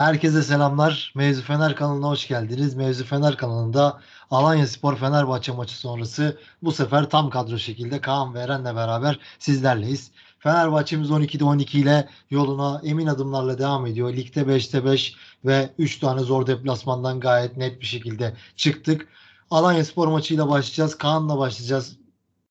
Herkese selamlar. Mevzu Fener kanalına hoş geldiniz. Mevzu Fener kanalında Alanya Spor Fenerbahçe maçı sonrası bu sefer tam kadro şekilde Kaan ve Eren'le beraber sizlerleyiz. Fenerbahçe'miz 12'de 12 ile yoluna emin adımlarla devam ediyor. Ligde 5'te 5 ve 3 tane zor deplasmandan gayet net bir şekilde çıktık. Alanya Spor maçıyla başlayacağız. Kaan'la başlayacağız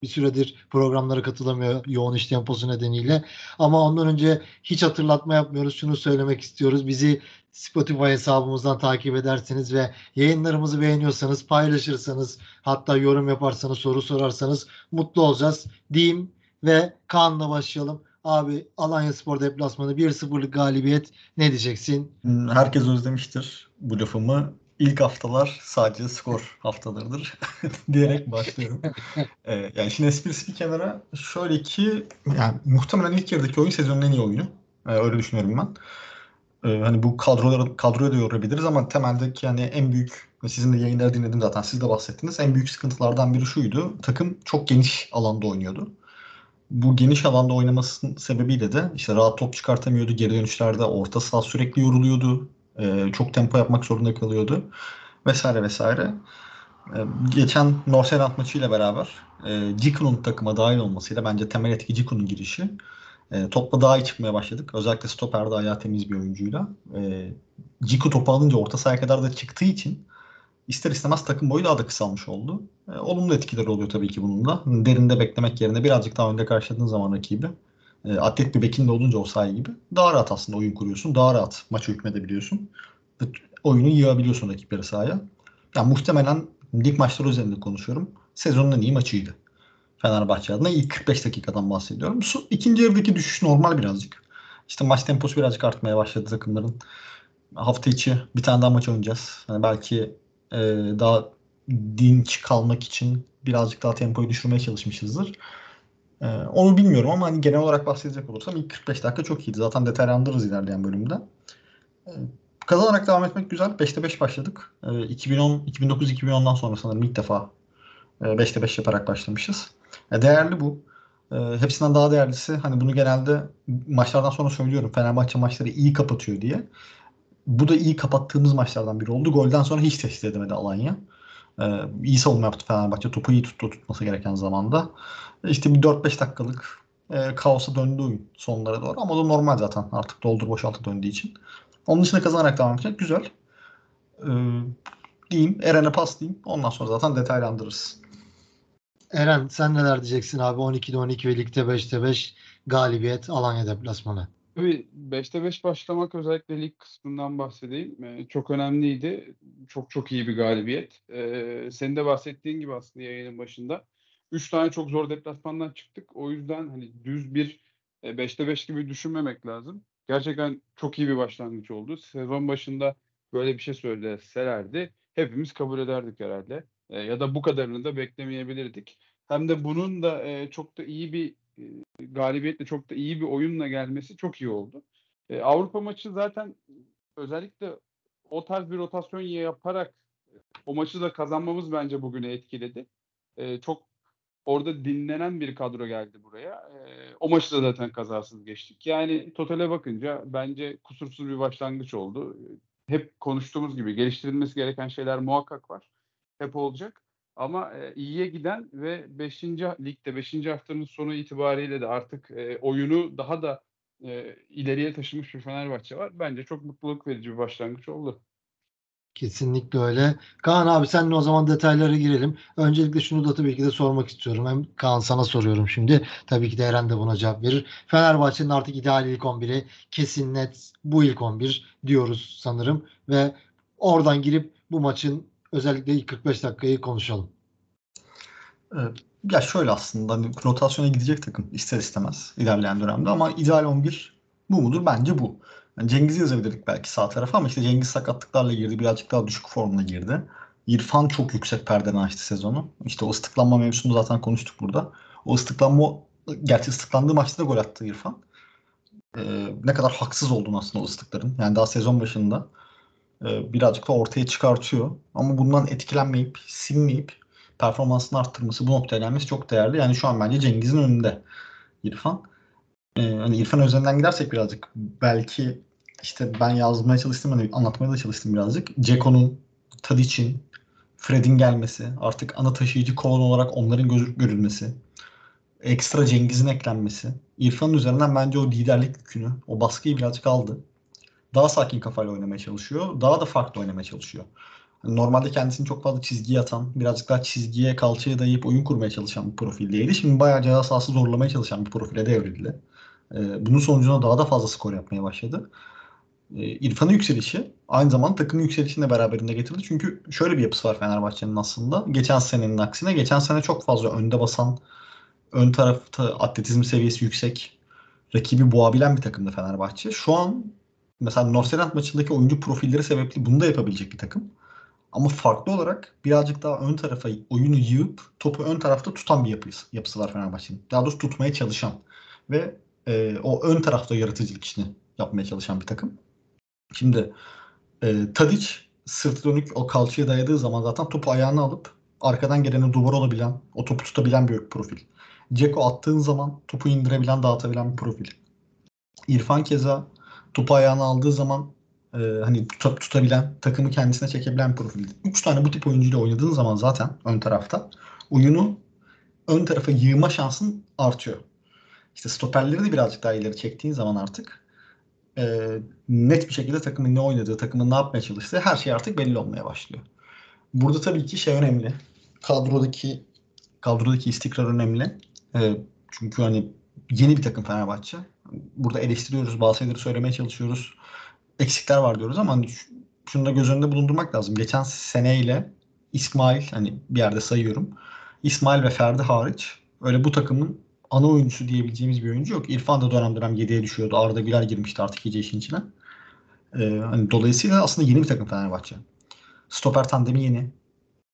bir süredir programlara katılamıyor yoğun iş temposu nedeniyle. Ama ondan önce hiç hatırlatma yapmıyoruz. Şunu söylemek istiyoruz. Bizi Spotify hesabımızdan takip ederseniz ve yayınlarımızı beğeniyorsanız, paylaşırsanız, hatta yorum yaparsanız, soru sorarsanız mutlu olacağız diyeyim ve Kaan'la başlayalım. Abi Alanya Spor deplasmanı 1-0'lık galibiyet ne diyeceksin? Herkes özlemiştir bu lafımı ilk haftalar sadece skor haftalarıdır diyerek başlıyorum. ee, yani şimdi esprisi bir kenara şöyle ki yani muhtemelen ilk yarıdaki oyun sezonun en iyi oyunu. Ee, öyle düşünüyorum ben. Ee, hani bu kadroları kadroya da yorabiliriz ama temeldeki yani en büyük sizin de yayınları dinledim zaten siz de bahsettiniz. En büyük sıkıntılardan biri şuydu. Takım çok geniş alanda oynuyordu. Bu geniş alanda oynamasının sebebiyle de işte rahat top çıkartamıyordu. Geri dönüşlerde orta saha sürekli yoruluyordu. E, çok tempo yapmak zorunda kalıyordu. Vesaire vesaire. E, geçen Norseland maçıyla beraber e, Ciku'nun takıma dahil olmasıyla bence temel etki Ciku'nun girişi. E, topla daha iyi çıkmaya başladık. Özellikle stoperde ayağı temiz bir oyuncuyla. E, Ciku topu alınca orta sahaya kadar da çıktığı için ister istemez takım boyu daha da kısalmış oldu. E, olumlu etkileri oluyor tabii ki bunun da. Derinde beklemek yerine birazcık daha önde karşıladığın zaman rakibi e, atlet bir bekin de olunca o sahi gibi daha rahat aslında oyun kuruyorsun. Daha rahat maçı hükmedebiliyorsun. Oyunu yığabiliyorsun rakipleri sahaya. Yani muhtemelen lig maçları üzerinde konuşuyorum. Sezonun en iyi maçıydı. Fenerbahçe adına ilk 45 dakikadan bahsediyorum. İkinci yarıdaki düşüş normal birazcık. İşte maç temposu birazcık artmaya başladı takımların. Hafta içi bir tane daha maç oynayacağız. Yani belki e, daha dinç kalmak için birazcık daha tempoyu düşürmeye çalışmışızdır. Ee, onu bilmiyorum ama hani genel olarak bahsedecek olursam ilk 45 dakika çok iyiydi. Zaten detaylandırırız ilerleyen bölümde. Ee, kazanarak devam etmek güzel. 5'te 5 başladık. Ee, 2010 2009-2010'dan sonra sanırım ilk defa e, 5'te 5 yaparak başlamışız. E, değerli bu. E, hepsinden daha değerlisi hani bunu genelde maçlardan sonra söylüyorum. Fenerbahçe maçları iyi kapatıyor diye. Bu da iyi kapattığımız maçlardan biri oldu. Golden sonra hiç tehdit edemedi Alanya. Ee, iyi savunma yaptı Fenerbahçe. Topu iyi tuttu tutması gereken zamanda. İşte bir 4-5 dakikalık e, kaosa döndü oyun sonlara doğru. Ama o da normal zaten artık doldur boşaltı döndüğü için. Onun dışında kazanarak devam edecek. Güzel. Ee, diyeyim. Eren'e pas diyeyim. Ondan sonra zaten detaylandırırız. Eren sen neler diyeceksin abi? 12'de 12 ve ligde 5'te 5 galibiyet Alanya deplasmanı. Tabii 5'te 5 başlamak özellikle lig kısmından bahsedeyim. Ee, çok önemliydi. Çok çok iyi bir galibiyet. Ee, senin de bahsettiğin gibi aslında yayının başında. 3 tane çok zor deplasmandan çıktık. O yüzden hani düz bir 5'te e, 5 gibi düşünmemek lazım. Gerçekten çok iyi bir başlangıç oldu. Sezon başında böyle bir şey söyleselerdi hepimiz kabul ederdik herhalde. E, ya da bu kadarını da beklemeyebilirdik. Hem de bunun da e, çok da iyi bir e, galibiyetle çok da iyi bir oyunla gelmesi çok iyi oldu. E, Avrupa maçı zaten özellikle o tarz bir rotasyon yaparak o maçı da kazanmamız bence bugünü etkiledi. E, çok orada dinlenen bir kadro geldi buraya. E, o maçı da zaten kazasız geçtik. Yani totale bakınca bence kusursuz bir başlangıç oldu. Hep konuştuğumuz gibi geliştirilmesi gereken şeyler muhakkak var. Hep olacak. Ama e, iyiye giden ve 5. ligde 5. haftanın sonu itibariyle de artık e, oyunu daha da e, ileriye taşımış bir Fenerbahçe var. Bence çok mutluluk verici bir başlangıç oldu. Kesinlikle öyle. Kaan abi senle o zaman detaylara girelim. Öncelikle şunu da tabii ki de sormak istiyorum. Hem Kaan sana soruyorum şimdi. Tabii ki de Eren de buna cevap verir. Fenerbahçe'nin artık ideal ilk 11'i kesin net bu ilk 11 diyoruz sanırım. Ve oradan girip bu maçın özellikle ilk 45 dakikayı konuşalım. Ya şöyle aslında hani rotasyona gidecek takım ister istemez ilerleyen dönemde ama ideal 11 bu mudur? Bence bu. Yani Cengiz'i yazabilirdik belki sağ tarafa ama işte Cengiz sakatlıklarla girdi. Birazcık daha düşük formuna girdi. İrfan çok yüksek perdeden açtı sezonu. İşte o ıslıklanma mevzusunu zaten konuştuk burada. O ıslıklanma gerçi ıslıklandığı maçta da gol attı İrfan. Ee, ne kadar haksız olduğunu aslında o ıslıkların. Yani daha sezon başında e, birazcık da ortaya çıkartıyor. Ama bundan etkilenmeyip, sinmeyip performansını arttırması, bu noktaya gelmesi çok değerli. Yani şu an bence Cengiz'in önünde İrfan. Ee, hani İrfan üzerinden gidersek birazcık belki işte ben yazmaya çalıştım hani anlatmaya da çalıştım birazcık. Ceko'nun, Tadic'in, Fred'in gelmesi, artık ana taşıyıcı kolon olarak onların görülmesi, ekstra Cengiz'in eklenmesi, İrfan'ın üzerinden bence o liderlik yükünü, o baskıyı birazcık aldı. Daha sakin kafayla oynamaya çalışıyor. Daha da farklı oynamaya çalışıyor. Normalde kendisini çok fazla çizgiye atan, birazcık daha çizgiye, kalçaya dayayıp oyun kurmaya çalışan bir profildeydi. Şimdi bayağı ceza sahası zorlamaya çalışan bir profile devrildi. Ee, bunun sonucunda daha da fazla skor yapmaya başladı. Ee, İrfan'ın yükselişi aynı zamanda takımın yükselişini de beraberinde getirdi. Çünkü şöyle bir yapısı var Fenerbahçe'nin aslında. Geçen senenin aksine geçen sene çok fazla önde basan, ön tarafta atletizm seviyesi yüksek, rakibi boğabilen bir takımdı Fenerbahçe. Şu an mesela Norseland maçındaki oyuncu profilleri sebeple bunu da yapabilecek bir takım. Ama farklı olarak birazcık daha ön tarafa oyunu yığıp topu ön tarafta tutan bir yapısı, yapısı var Fenerbahçe'nin. Daha doğrusu tutmaya çalışan ve e, o ön tarafta yaratıcılık işini yapmaya çalışan bir takım. Şimdi e, Tadic sırtı dönük o kalçaya dayadığı zaman zaten topu ayağına alıp arkadan gelene duvar olabilen, o topu tutabilen bir profil. Ceko attığın zaman topu indirebilen, dağıtabilen bir profil. İrfan keza topu ayağına aldığı zaman e, hani tutup tutabilen, takımı kendisine çekebilen bir profil. Üç tane bu tip oyuncuyla oynadığın zaman zaten ön tarafta oyunu ön tarafa yığma şansın artıyor. İşte stoperleri de birazcık daha ileri çektiğin zaman artık e, net bir şekilde takımın ne oynadığı, takımın ne yapmaya çalıştığı her şey artık belli olmaya başlıyor. Burada tabii ki şey önemli. Kadrodaki kadrodaki istikrar önemli. E, çünkü hani yeni bir takım Fenerbahçe. Burada eleştiriyoruz, bazı şeyleri söylemeye çalışıyoruz. Eksikler var diyoruz ama hani şunu da göz önünde bulundurmak lazım. Geçen seneyle İsmail hani bir yerde sayıyorum. İsmail ve Ferdi hariç öyle bu takımın ana oyuncusu diyebileceğimiz bir oyuncu yok. İrfan da dönem dönem 7'ye düşüyordu. Arda Güler girmişti artık iyice işin içine. Ee, hani dolayısıyla aslında yeni bir takım Fenerbahçe. Stoper tandemi yeni.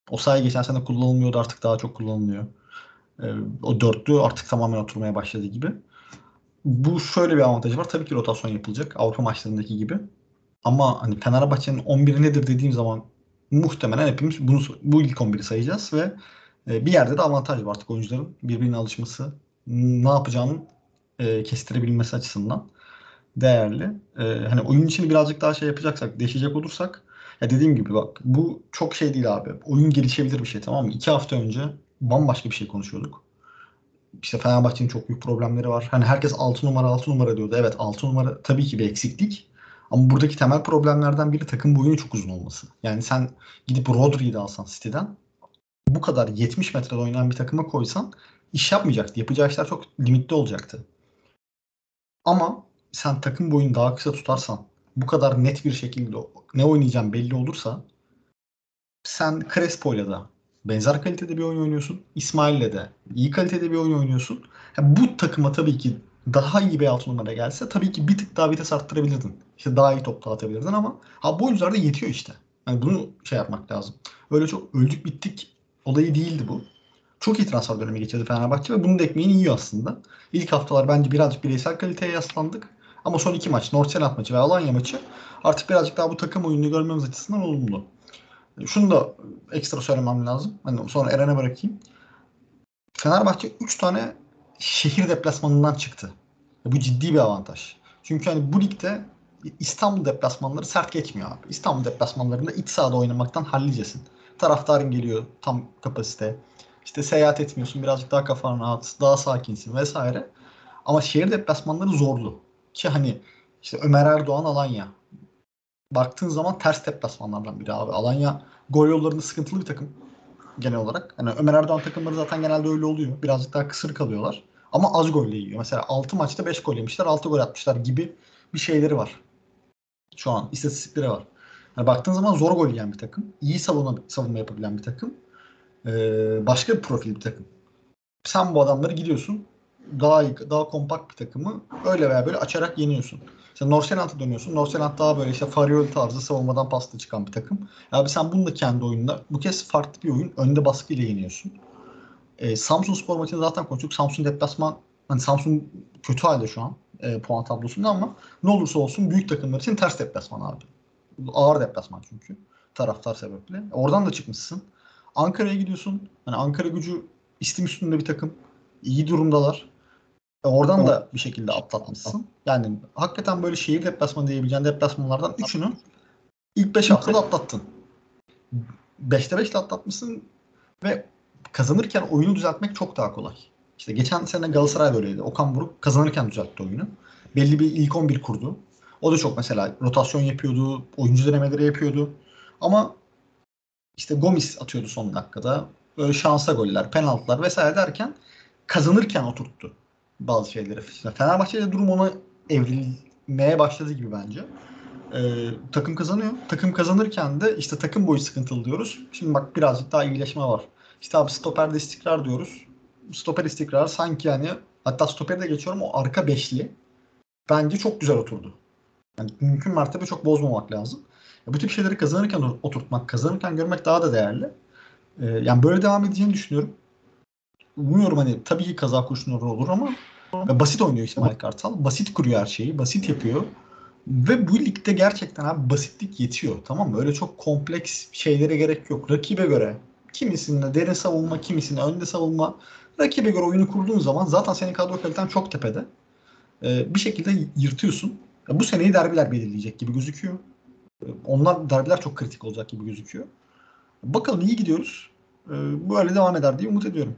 O sayı geçen sene kullanılmıyordu artık daha çok kullanılıyor. Ee, o dörtlü artık tamamen oturmaya başladı gibi. Bu şöyle bir avantajı var. Tabii ki rotasyon yapılacak Avrupa maçlarındaki gibi. Ama hani Fenerbahçe'nin 11'i nedir dediğim zaman muhtemelen hepimiz bunu bu ilk 11'i sayacağız ve e, bir yerde de avantaj var artık oyuncuların birbirine alışması, ne yapacağının e, kestirebilmesi açısından değerli. E, hani oyun içini birazcık daha şey yapacaksak, değişecek olursak ya dediğim gibi bak bu çok şey değil abi. Oyun gelişebilir bir şey tamam mı? İki hafta önce bambaşka bir şey konuşuyorduk. İşte Fenerbahçe'nin çok büyük problemleri var. Hani herkes 6 numara 6 numara diyordu. Evet 6 numara tabii ki bir eksiklik. Ama buradaki temel problemlerden biri takım boyunun çok uzun olması. Yani sen gidip Rodri'yi de alsan City'den bu kadar 70 metrede oynayan bir takıma koysan iş yapmayacaktı. Yapacağı işler çok limitli olacaktı. Ama sen takım boyunu daha kısa tutarsan bu kadar net bir şekilde ne oynayacağın belli olursa sen Crespo'yla da benzer kalitede bir oyun oynuyorsun. İsmail'le de iyi kalitede bir oyun oynuyorsun. Yani bu takıma tabii ki daha iyi bir altı numara gelse tabii ki bir tık daha vites arttırabilirdin. İşte daha iyi top dağıtabilirdin ama ha bu oyuncularda yetiyor işte. Yani bunu şey yapmak lazım. Öyle çok öldük bittik olayı değildi bu. Çok iyi transfer dönemi geçirdi Fenerbahçe ve bunun da ekmeğini yiyor aslında. İlk haftalar bence birazcık bireysel kaliteye yaslandık. Ama son iki maç, Nordsjælland maçı ve Alanya maçı artık birazcık daha bu takım oyununu görmemiz açısından olumlu. Şunu da ekstra söylemem lazım. Hani sonra Eren'e bırakayım. Fenerbahçe 3 tane şehir deplasmanından çıktı. Bu ciddi bir avantaj. Çünkü hani bu ligde İstanbul deplasmanları sert geçmiyor abi. İstanbul deplasmanlarında iç sahada oynamaktan hallicesin. Taraftarın geliyor tam kapasite. İşte seyahat etmiyorsun. Birazcık daha kafan rahat. Daha sakinsin vesaire. Ama şehir deplasmanları zorlu. Ki hani işte Ömer Erdoğan Alanya. Baktığın zaman ters deplasmanlardan biri abi. Alanya gol yollarında sıkıntılı bir takım genel olarak. Yani Ömer Erdoğan takımları zaten genelde öyle oluyor. Birazcık daha kısır kalıyorlar. Ama az golle yiyor. Mesela 6 maçta 5 gol yemişler, 6 gol atmışlar gibi bir şeyleri var. Şu an istatistikleri var. Yani baktığın zaman zor gol yiyen bir takım. iyi savunma, savunma yapabilen bir takım. Ee, başka bir profil bir takım. Sen bu adamları gidiyorsun daha daha kompakt bir takımı öyle veya böyle açarak yeniyorsun. İşte Norseland'a dönüyorsun. Norseland daha böyle işte Fariol tarzı savunmadan pasta çıkan bir takım. Abi sen bunu da kendi oyununda bu kez farklı bir oyun. Önde baskıyla yeniyorsun. Ee, Samsun spor maçını zaten konuştuk. Samsun deplasman hani Samsun kötü halde şu an e, puan tablosunda ama ne olursa olsun büyük takımlar için ters deplasman abi. Ağır deplasman çünkü. Taraftar sebeple. Oradan da çıkmışsın. Ankara'ya gidiyorsun. Hani Ankara gücü istim üstünde bir takım. İyi durumdalar. E, oradan da bir şekilde atlatmışsın. Yani hakikaten böyle şehir deplasmanı diyebileceğin deplasmanlardan 3'ünü ilk 5 haftada atlattın. 5'te 5'te atlatmışsın ve kazanırken oyunu düzeltmek çok daha kolay. İşte geçen sene Galatasaray böyleydi. Okan Buruk kazanırken düzeltti oyunu. Belli bir ilk 11 kurdu. O da çok mesela rotasyon yapıyordu, oyuncu denemeleri yapıyordu. Ama işte Gomis atıyordu son dakikada. Böyle şansa goller, penaltılar vesaire derken kazanırken oturttu bazı şeyleri. Fenerbahçe'de durum ona evrilmeye başladı gibi bence. Ee, takım kazanıyor. Takım kazanırken de işte takım boyu sıkıntılı diyoruz. Şimdi bak birazcık daha iyileşme var. İşte abi stoperde istikrar diyoruz. Stoper istikrar sanki yani hatta stoperi de geçiyorum o arka beşli bence çok güzel oturdu. Yani mümkün mertebe çok bozmamak lazım. Ya bu tip şeyleri kazanırken oturtmak, kazanırken görmek daha da değerli. Ee, yani böyle devam edeceğini düşünüyorum. Umuyorum hani tabii ki kaza kurşunları olur ama basit oynuyor İsmail Kartal. Basit kuruyor her şeyi. Basit yapıyor. Ve bu ligde gerçekten abi basitlik yetiyor. Tamam mı? Öyle çok kompleks şeylere gerek yok. Rakibe göre kimisinde derin savunma, kimisinde önde savunma. Rakibe göre oyunu kurduğun zaman zaten senin kadro kaliten çok tepede. Ee, bir şekilde yırtıyorsun. Ya bu seneyi derbiler belirleyecek gibi gözüküyor. Ee, onlar derbiler çok kritik olacak gibi gözüküyor. Bakalım iyi gidiyoruz. Ee, böyle devam eder diye umut ediyorum.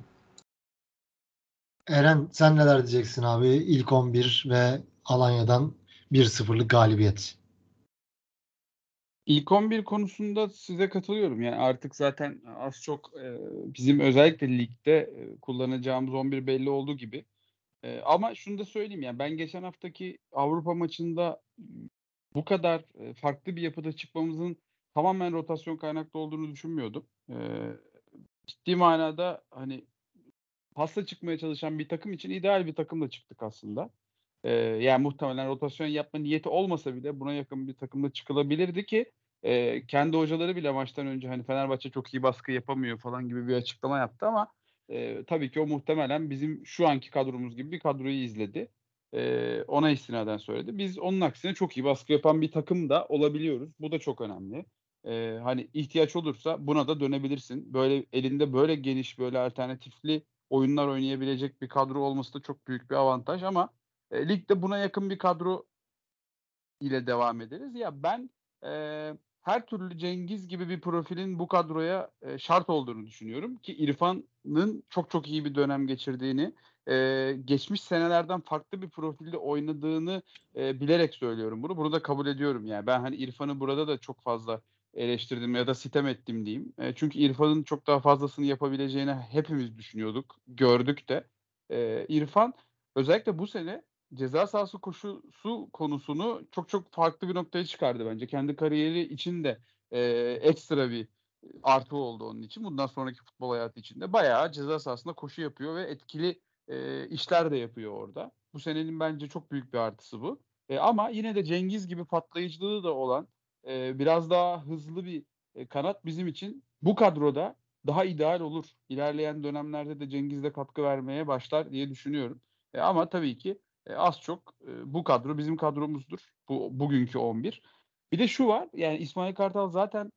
Eren sen neler diyeceksin abi? İlk 11 ve Alanya'dan 1-0'lık galibiyet. İlk 11 konusunda size katılıyorum. Yani artık zaten az çok e, bizim özellikle ligde e, kullanacağımız 11 belli olduğu gibi. E, ama şunu da söyleyeyim yani ben geçen haftaki Avrupa maçında bu kadar e, farklı bir yapıda çıkmamızın tamamen rotasyon kaynaklı olduğunu düşünmüyordum. E, ciddi manada hani pasta çıkmaya çalışan bir takım için ideal bir takımla çıktık aslında. Ee, yani muhtemelen rotasyon yapma niyeti olmasa bile buna yakın bir takımda çıkılabilirdi ki e, kendi hocaları bile maçtan önce hani Fenerbahçe çok iyi baskı yapamıyor falan gibi bir açıklama yaptı ama e, tabii ki o muhtemelen bizim şu anki kadromuz gibi bir kadroyu izledi. E, ona istinaden söyledi. Biz onun aksine çok iyi baskı yapan bir takım da olabiliyoruz. Bu da çok önemli. E, hani ihtiyaç olursa buna da dönebilirsin. Böyle elinde böyle geniş böyle alternatifli oyunlar oynayabilecek bir kadro olması da çok büyük bir avantaj ama e, ligde buna yakın bir kadro ile devam ederiz. Ya ben e, her türlü Cengiz gibi bir profilin bu kadroya e, şart olduğunu düşünüyorum ki İrfan'ın çok çok iyi bir dönem geçirdiğini, e, geçmiş senelerden farklı bir profilde oynadığını e, bilerek söylüyorum bunu. Bunu da kabul ediyorum yani. Ben hani İrfan'ı burada da çok fazla eleştirdim ya da sitem ettim diyeyim. E, çünkü İrfan'ın çok daha fazlasını yapabileceğini hepimiz düşünüyorduk, gördük de. E, İrfan özellikle bu sene ceza sahası koşusu konusunu çok çok farklı bir noktaya çıkardı bence. Kendi kariyeri için de e, ekstra bir artı oldu onun için. Bundan sonraki futbol hayatı içinde bayağı ceza sahasında koşu yapıyor ve etkili e, işler de yapıyor orada. Bu senenin bence çok büyük bir artısı bu. E, ama yine de Cengiz gibi patlayıcılığı da olan e, biraz daha hızlı bir e, kanat bizim için bu kadroda daha ideal olur. İlerleyen dönemlerde de Cengiz de katkı vermeye başlar diye düşünüyorum. E, ama tabii ki e, az çok e, bu kadro bizim kadromuzdur. Bu bugünkü 11. Bir de şu var. Yani İsmail Kartal zaten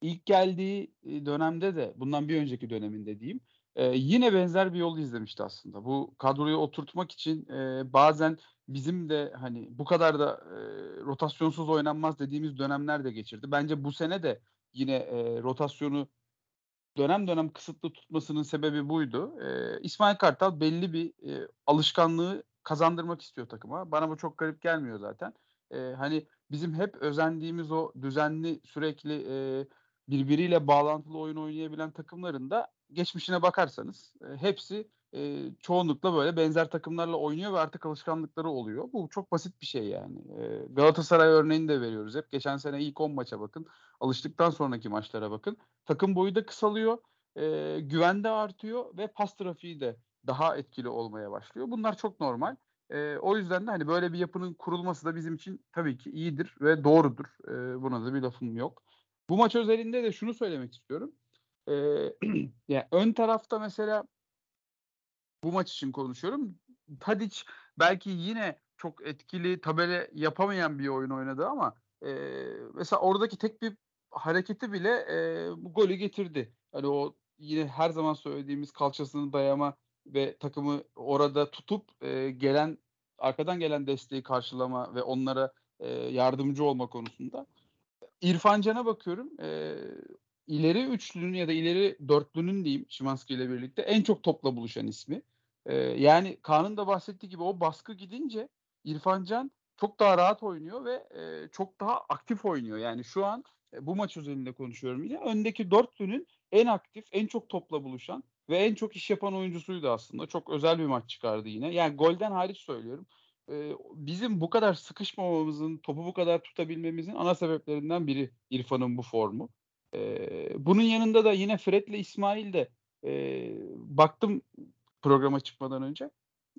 ilk geldiği e, dönemde de bundan bir önceki döneminde diyeyim. E, yine benzer bir yol izlemişti aslında. Bu kadroyu oturtmak için e, bazen bizim de hani bu kadar da e, rotasyonsuz oynanmaz dediğimiz dönemler de geçirdi. Bence bu sene de yine e, rotasyonu dönem dönem kısıtlı tutmasının sebebi buydu. E, İsmail Kartal belli bir e, alışkanlığı kazandırmak istiyor takıma. Bana bu çok garip gelmiyor zaten. E, hani bizim hep özendiğimiz o düzenli sürekli e, birbiriyle bağlantılı oyun oynayabilen takımların da geçmişine bakarsanız e, hepsi e, çoğunlukla böyle benzer takımlarla oynuyor ve artık alışkanlıkları oluyor. Bu çok basit bir şey yani. E, Galatasaray örneğini de veriyoruz hep. Geçen sene ilk 10 maça bakın. Alıştıktan sonraki maçlara bakın. Takım boyu da kısalıyor. E, güven de artıyor ve pas trafiği de daha etkili olmaya başlıyor. Bunlar çok normal. E, o yüzden de hani böyle bir yapının kurulması da bizim için tabii ki iyidir ve doğrudur. E, buna da bir lafım yok. Bu maç özelinde de şunu söylemek istiyorum. E, yani ön tarafta mesela bu maç için konuşuyorum. Tadic belki yine çok etkili tabele yapamayan bir oyun oynadı ama e, mesela oradaki tek bir hareketi bile e, bu golü getirdi. Hani o yine her zaman söylediğimiz kalçasını dayama ve takımı orada tutup e, gelen arkadan gelen desteği karşılama ve onlara e, yardımcı olma konusunda. İrfan Can'a bakıyorum. E, ileri üçlünün ya da ileri dörtlünün diyeyim Şimanski ile birlikte en çok topla buluşan ismi. E, yani Kaan'ın da bahsettiği gibi o baskı gidince İrfan Can çok daha rahat oynuyor ve e, çok daha aktif oynuyor. Yani şu an e, bu maç özelinde konuşuyorum yine. Öndeki dörtlünün en aktif, en çok topla buluşan ve en çok iş yapan oyuncusuydu aslında. Çok özel bir maç çıkardı yine. Yani golden hariç söylüyorum. E, bizim bu kadar sıkışmamamızın, topu bu kadar tutabilmemizin ana sebeplerinden biri İrfan'ın bu formu. E, bunun yanında da yine Fred'le İsmail de e, baktım programa çıkmadan önce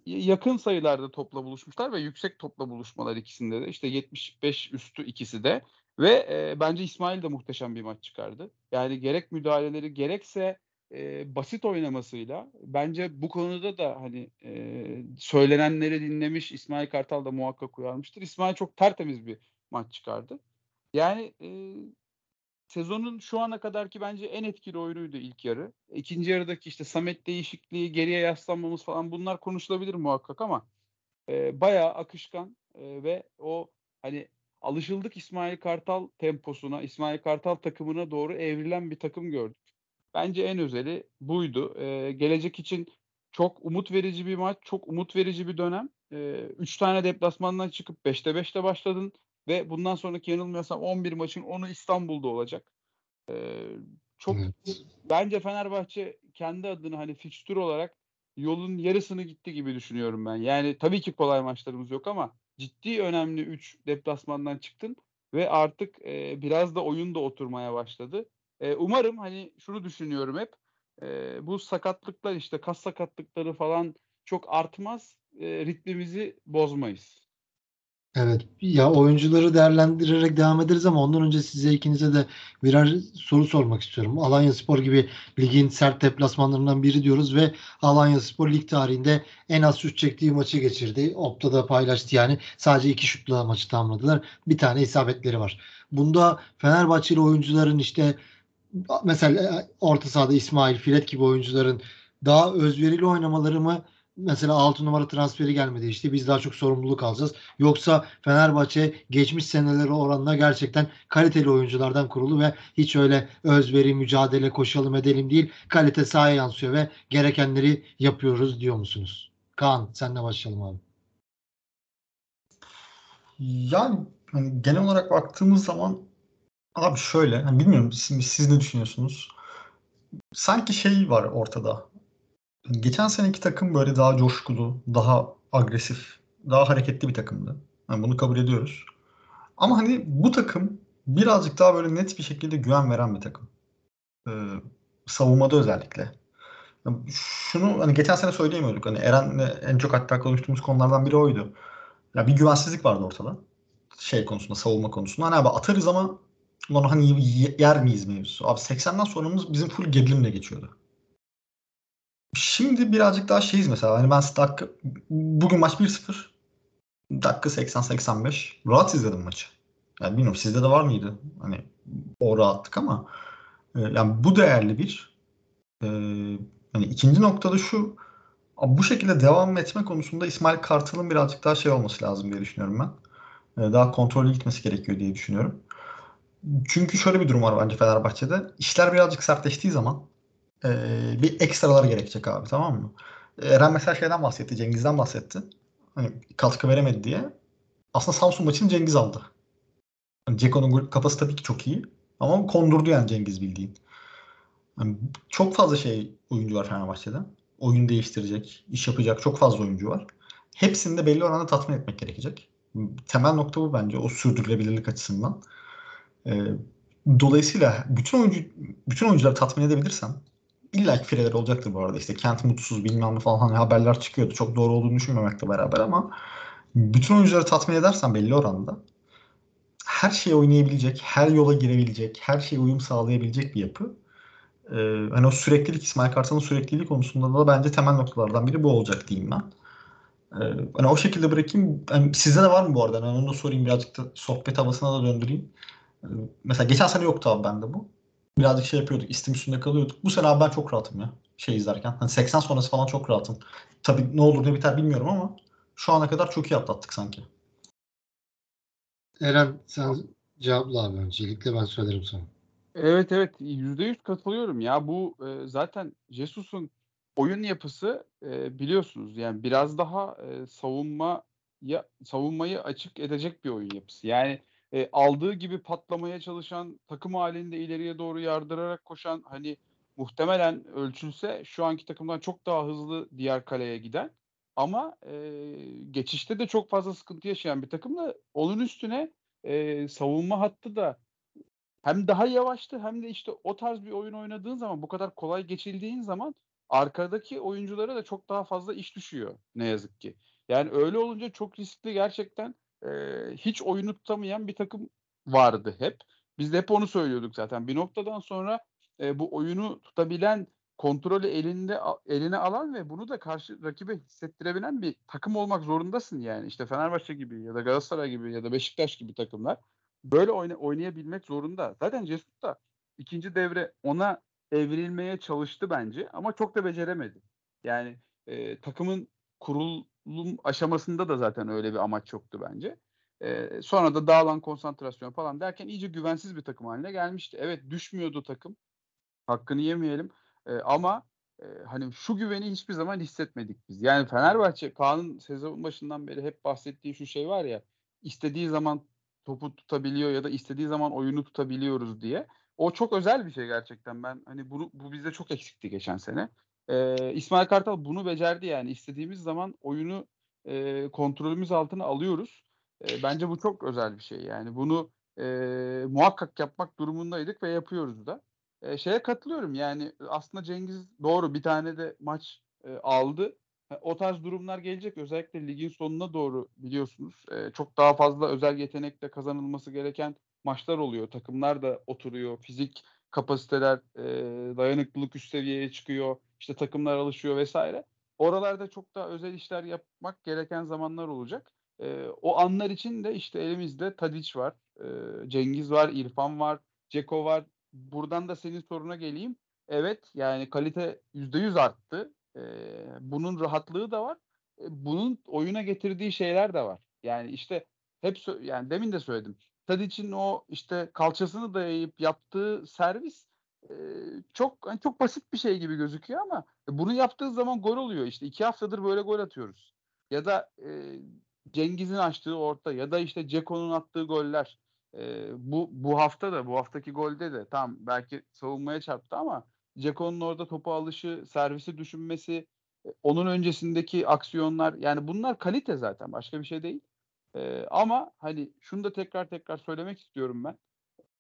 yakın sayılarda topla buluşmuşlar ve yüksek topla buluşmalar ikisinde de. İşte 75 üstü ikisi de. Ve e, bence İsmail de muhteşem bir maç çıkardı. Yani gerek müdahaleleri gerekse e, basit oynamasıyla bence bu konuda da hani e, söylenenleri dinlemiş İsmail Kartal da muhakkak uyarmıştır. İsmail çok tertemiz bir maç çıkardı. Yani e, sezonun şu ana kadarki bence en etkili oyunuydu ilk yarı. İkinci yarıdaki işte Samet değişikliği, geriye yaslanmamız falan bunlar konuşulabilir muhakkak ama e, bayağı akışkan e, ve o hani alışıldık İsmail Kartal temposuna, İsmail Kartal takımına doğru evrilen bir takım gördük. Bence en özeli buydu. E, gelecek için çok umut verici bir maç, çok umut verici bir dönem. E, üç tane deplasmandan çıkıp 5'te 5'te başladın ve bundan sonraki yanılmıyorsam 11 maçın 10'u İstanbul'da olacak. E, çok Evet. bence Fenerbahçe kendi adına hani fikstür olarak yolun yarısını gitti gibi düşünüyorum ben. Yani tabii ki kolay maçlarımız yok ama ciddi önemli 3 deplasmandan çıktın ve artık e, biraz da oyun da oturmaya başladı. E, umarım hani şunu düşünüyorum hep e, bu sakatlıklar işte kas sakatlıkları falan çok artmaz e, ritmimizi bozmayız. Evet. Ya oyuncuları değerlendirerek devam ederiz ama ondan önce size ikinize de birer soru sormak istiyorum. Alanyaspor gibi ligin sert deplasmanlarından biri diyoruz ve Alanyaspor lig tarihinde en az şut çektiği maçı geçirdi. Opta da paylaştı yani. Sadece iki şutla maçı tamamladılar. Bir tane isabetleri var. Bunda Fenerbahçeli oyuncuların işte mesela orta sahada İsmail, Filet gibi oyuncuların daha özverili oynamaları mı mesela 6 numara transferi gelmedi işte biz daha çok sorumluluk alacağız. Yoksa Fenerbahçe geçmiş seneleri oranla gerçekten kaliteli oyunculardan kurulu ve hiç öyle özveri, mücadele, koşalım edelim değil. Kalite sahaya yansıyor ve gerekenleri yapıyoruz diyor musunuz? Kaan senle başlayalım abi. Yani hani genel olarak baktığımız zaman abi şöyle hani bilmiyorum siz, siz ne düşünüyorsunuz? Sanki şey var ortada. Geçen seneki takım böyle daha coşkulu, daha agresif, daha hareketli bir takımdı. Yani bunu kabul ediyoruz. Ama hani bu takım birazcık daha böyle net bir şekilde güven veren bir takım. Ee, savunmada özellikle. Şunu hani geçen sene söyleyemiyorduk. Hani Eren'le en çok hatta konuştuğumuz konulardan biri oydu. Ya bir güvensizlik vardı ortada. Şey konusunda, savunma konusunda. Hani abi atarız ama onu hani yer miyiz mevzusu. Abi 80'den sonramız bizim full gerilimle geçiyordu. Şimdi birazcık daha şeyiz mesela. Hani ben dakika, bugün maç 1-0. Dakika 80-85. Rahat izledim maçı. Yani bilmiyorum sizde de var mıydı? Hani o rahatlık ama e, yani bu değerli bir e, hani ikinci noktada şu bu şekilde devam etme konusunda İsmail Kartal'ın birazcık daha şey olması lazım diye düşünüyorum ben. E, daha kontrollü gitmesi gerekiyor diye düşünüyorum. Çünkü şöyle bir durum var bence Fenerbahçe'de. İşler birazcık sertleştiği zaman e, bir ekstralar gerekecek abi tamam mı? Eren mesela şeyden bahsetti, Cengiz'den bahsetti. Hani katkı veremedi diye. Aslında Samsun maçını Cengiz aldı. Yani Ceko'nun kafası tabii ki çok iyi. Ama kondurdu yani Cengiz bildiğin. Yani çok fazla şey oyuncu var Fenerbahçe'de. Oyun değiştirecek, iş yapacak çok fazla oyuncu var. Hepsini de belli oranda tatmin etmek gerekecek. Temel nokta bu bence o sürdürülebilirlik açısından. Ee, dolayısıyla bütün oyuncu bütün oyuncuları tatmin edebilirsen illa ki fireler olacaktır bu arada. İşte Kent mutsuz bilmem ne falan hani haberler çıkıyordu. Çok doğru olduğunu düşünmemekle beraber ama bütün oyuncuları tatmin edersen belli oranda her şeyi oynayabilecek, her yola girebilecek, her şeye uyum sağlayabilecek bir yapı. Ee, hani o süreklilik, İsmail Kartal'ın sürekliliği konusunda da bence temel noktalardan biri bu olacak diyeyim ben. Ee, hani o şekilde bırakayım. Yani sizde de var mı bu arada? Yani onu da sorayım birazcık da sohbet havasına da döndüreyim. Ee, mesela geçen sene yoktu abi bende bu. Birazcık şey yapıyorduk. istim üstünde kalıyorduk. Bu sene abi ben çok rahatım ya. şey izlerken. Hani 80 sonrası falan çok rahatım. Tabii ne olur ne biter bilmiyorum ama şu ana kadar çok iyi atlattık sanki. Eren sen cevapla abi öncelikle ben söylerim sonra. Evet evet %100 katılıyorum ya bu e, zaten Jesus'un oyun yapısı e, biliyorsunuz yani biraz daha e, savunma ya savunmayı açık edecek bir oyun yapısı. Yani e, aldığı gibi patlamaya çalışan, takım halinde ileriye doğru yardırarak koşan hani muhtemelen ölçülse şu anki takımdan çok daha hızlı diğer kaleye giden ama e, geçişte de çok fazla sıkıntı yaşayan bir takımla onun üstüne e, savunma hattı da hem daha yavaştı hem de işte o tarz bir oyun oynadığın zaman bu kadar kolay geçildiğin zaman arkadaki oyunculara da çok daha fazla iş düşüyor ne yazık ki. Yani öyle olunca çok riskli gerçekten e, hiç oyunu tutamayan bir takım vardı hep. Biz de hep onu söylüyorduk zaten. Bir noktadan sonra e, bu oyunu tutabilen, kontrolü elinde eline alan ve bunu da karşı rakibe hissettirebilen bir takım olmak zorundasın yani. İşte Fenerbahçe gibi ya da Galatasaray gibi ya da Beşiktaş gibi takımlar böyle oyna, oynayabilmek zorunda. Zaten Jesus da ikinci devre ona evrilmeye çalıştı bence ama çok da beceremedi. Yani e, takımın kurulum aşamasında da zaten öyle bir amaç yoktu bence. E, sonra da dağılan konsantrasyon falan derken iyice güvensiz bir takım haline gelmişti. Evet düşmüyordu takım. Hakkını yemeyelim. E, ama e, hani şu güveni hiçbir zaman hissetmedik biz. Yani Fenerbahçe Kaan'ın sezon başından beri hep bahsettiği şu şey var ya istediği zaman topu tutabiliyor ya da istediği zaman oyunu tutabiliyoruz diye. O çok özel bir şey gerçekten. Ben hani bunu bu bizde çok eksikti geçen sene. Ee, İsmail Kartal bunu becerdi yani. istediğimiz zaman oyunu e, kontrolümüz altına alıyoruz. E, bence bu çok özel bir şey. Yani bunu e, muhakkak yapmak durumundaydık ve yapıyoruz da. E, şeye katılıyorum yani aslında Cengiz doğru bir tane de maç e, aldı o tarz durumlar gelecek. Özellikle ligin sonuna doğru biliyorsunuz. E, çok daha fazla özel yetenekle kazanılması gereken maçlar oluyor. Takımlar da oturuyor. Fizik kapasiteler, e, dayanıklılık üst seviyeye çıkıyor. İşte takımlar alışıyor vesaire. Oralarda çok daha özel işler yapmak gereken zamanlar olacak. E, o anlar için de işte elimizde Tadic var, e, Cengiz var, İrfan var, Ceko var. Buradan da senin soruna geleyim. Evet yani kalite %100 arttı. E, bunun rahatlığı da var. E, bunun oyuna getirdiği şeyler de var. Yani işte hep yani demin de söyledim. Tadic'in o işte kalçasını dayayıp yaptığı servis çok hani çok basit bir şey gibi gözüküyor ama bunu yaptığı zaman gol oluyor. İşte iki haftadır böyle gol atıyoruz. Ya da e, Cengiz'in açtığı orta ya da işte Ceko'nun attığı goller. E, bu bu hafta da bu haftaki golde de tam belki savunmaya çarptı ama Ceko'nun orada topu alışı, servisi düşünmesi, e, onun öncesindeki aksiyonlar yani bunlar kalite zaten başka bir şey değil. Ee, ama hani şunu da tekrar tekrar söylemek istiyorum ben.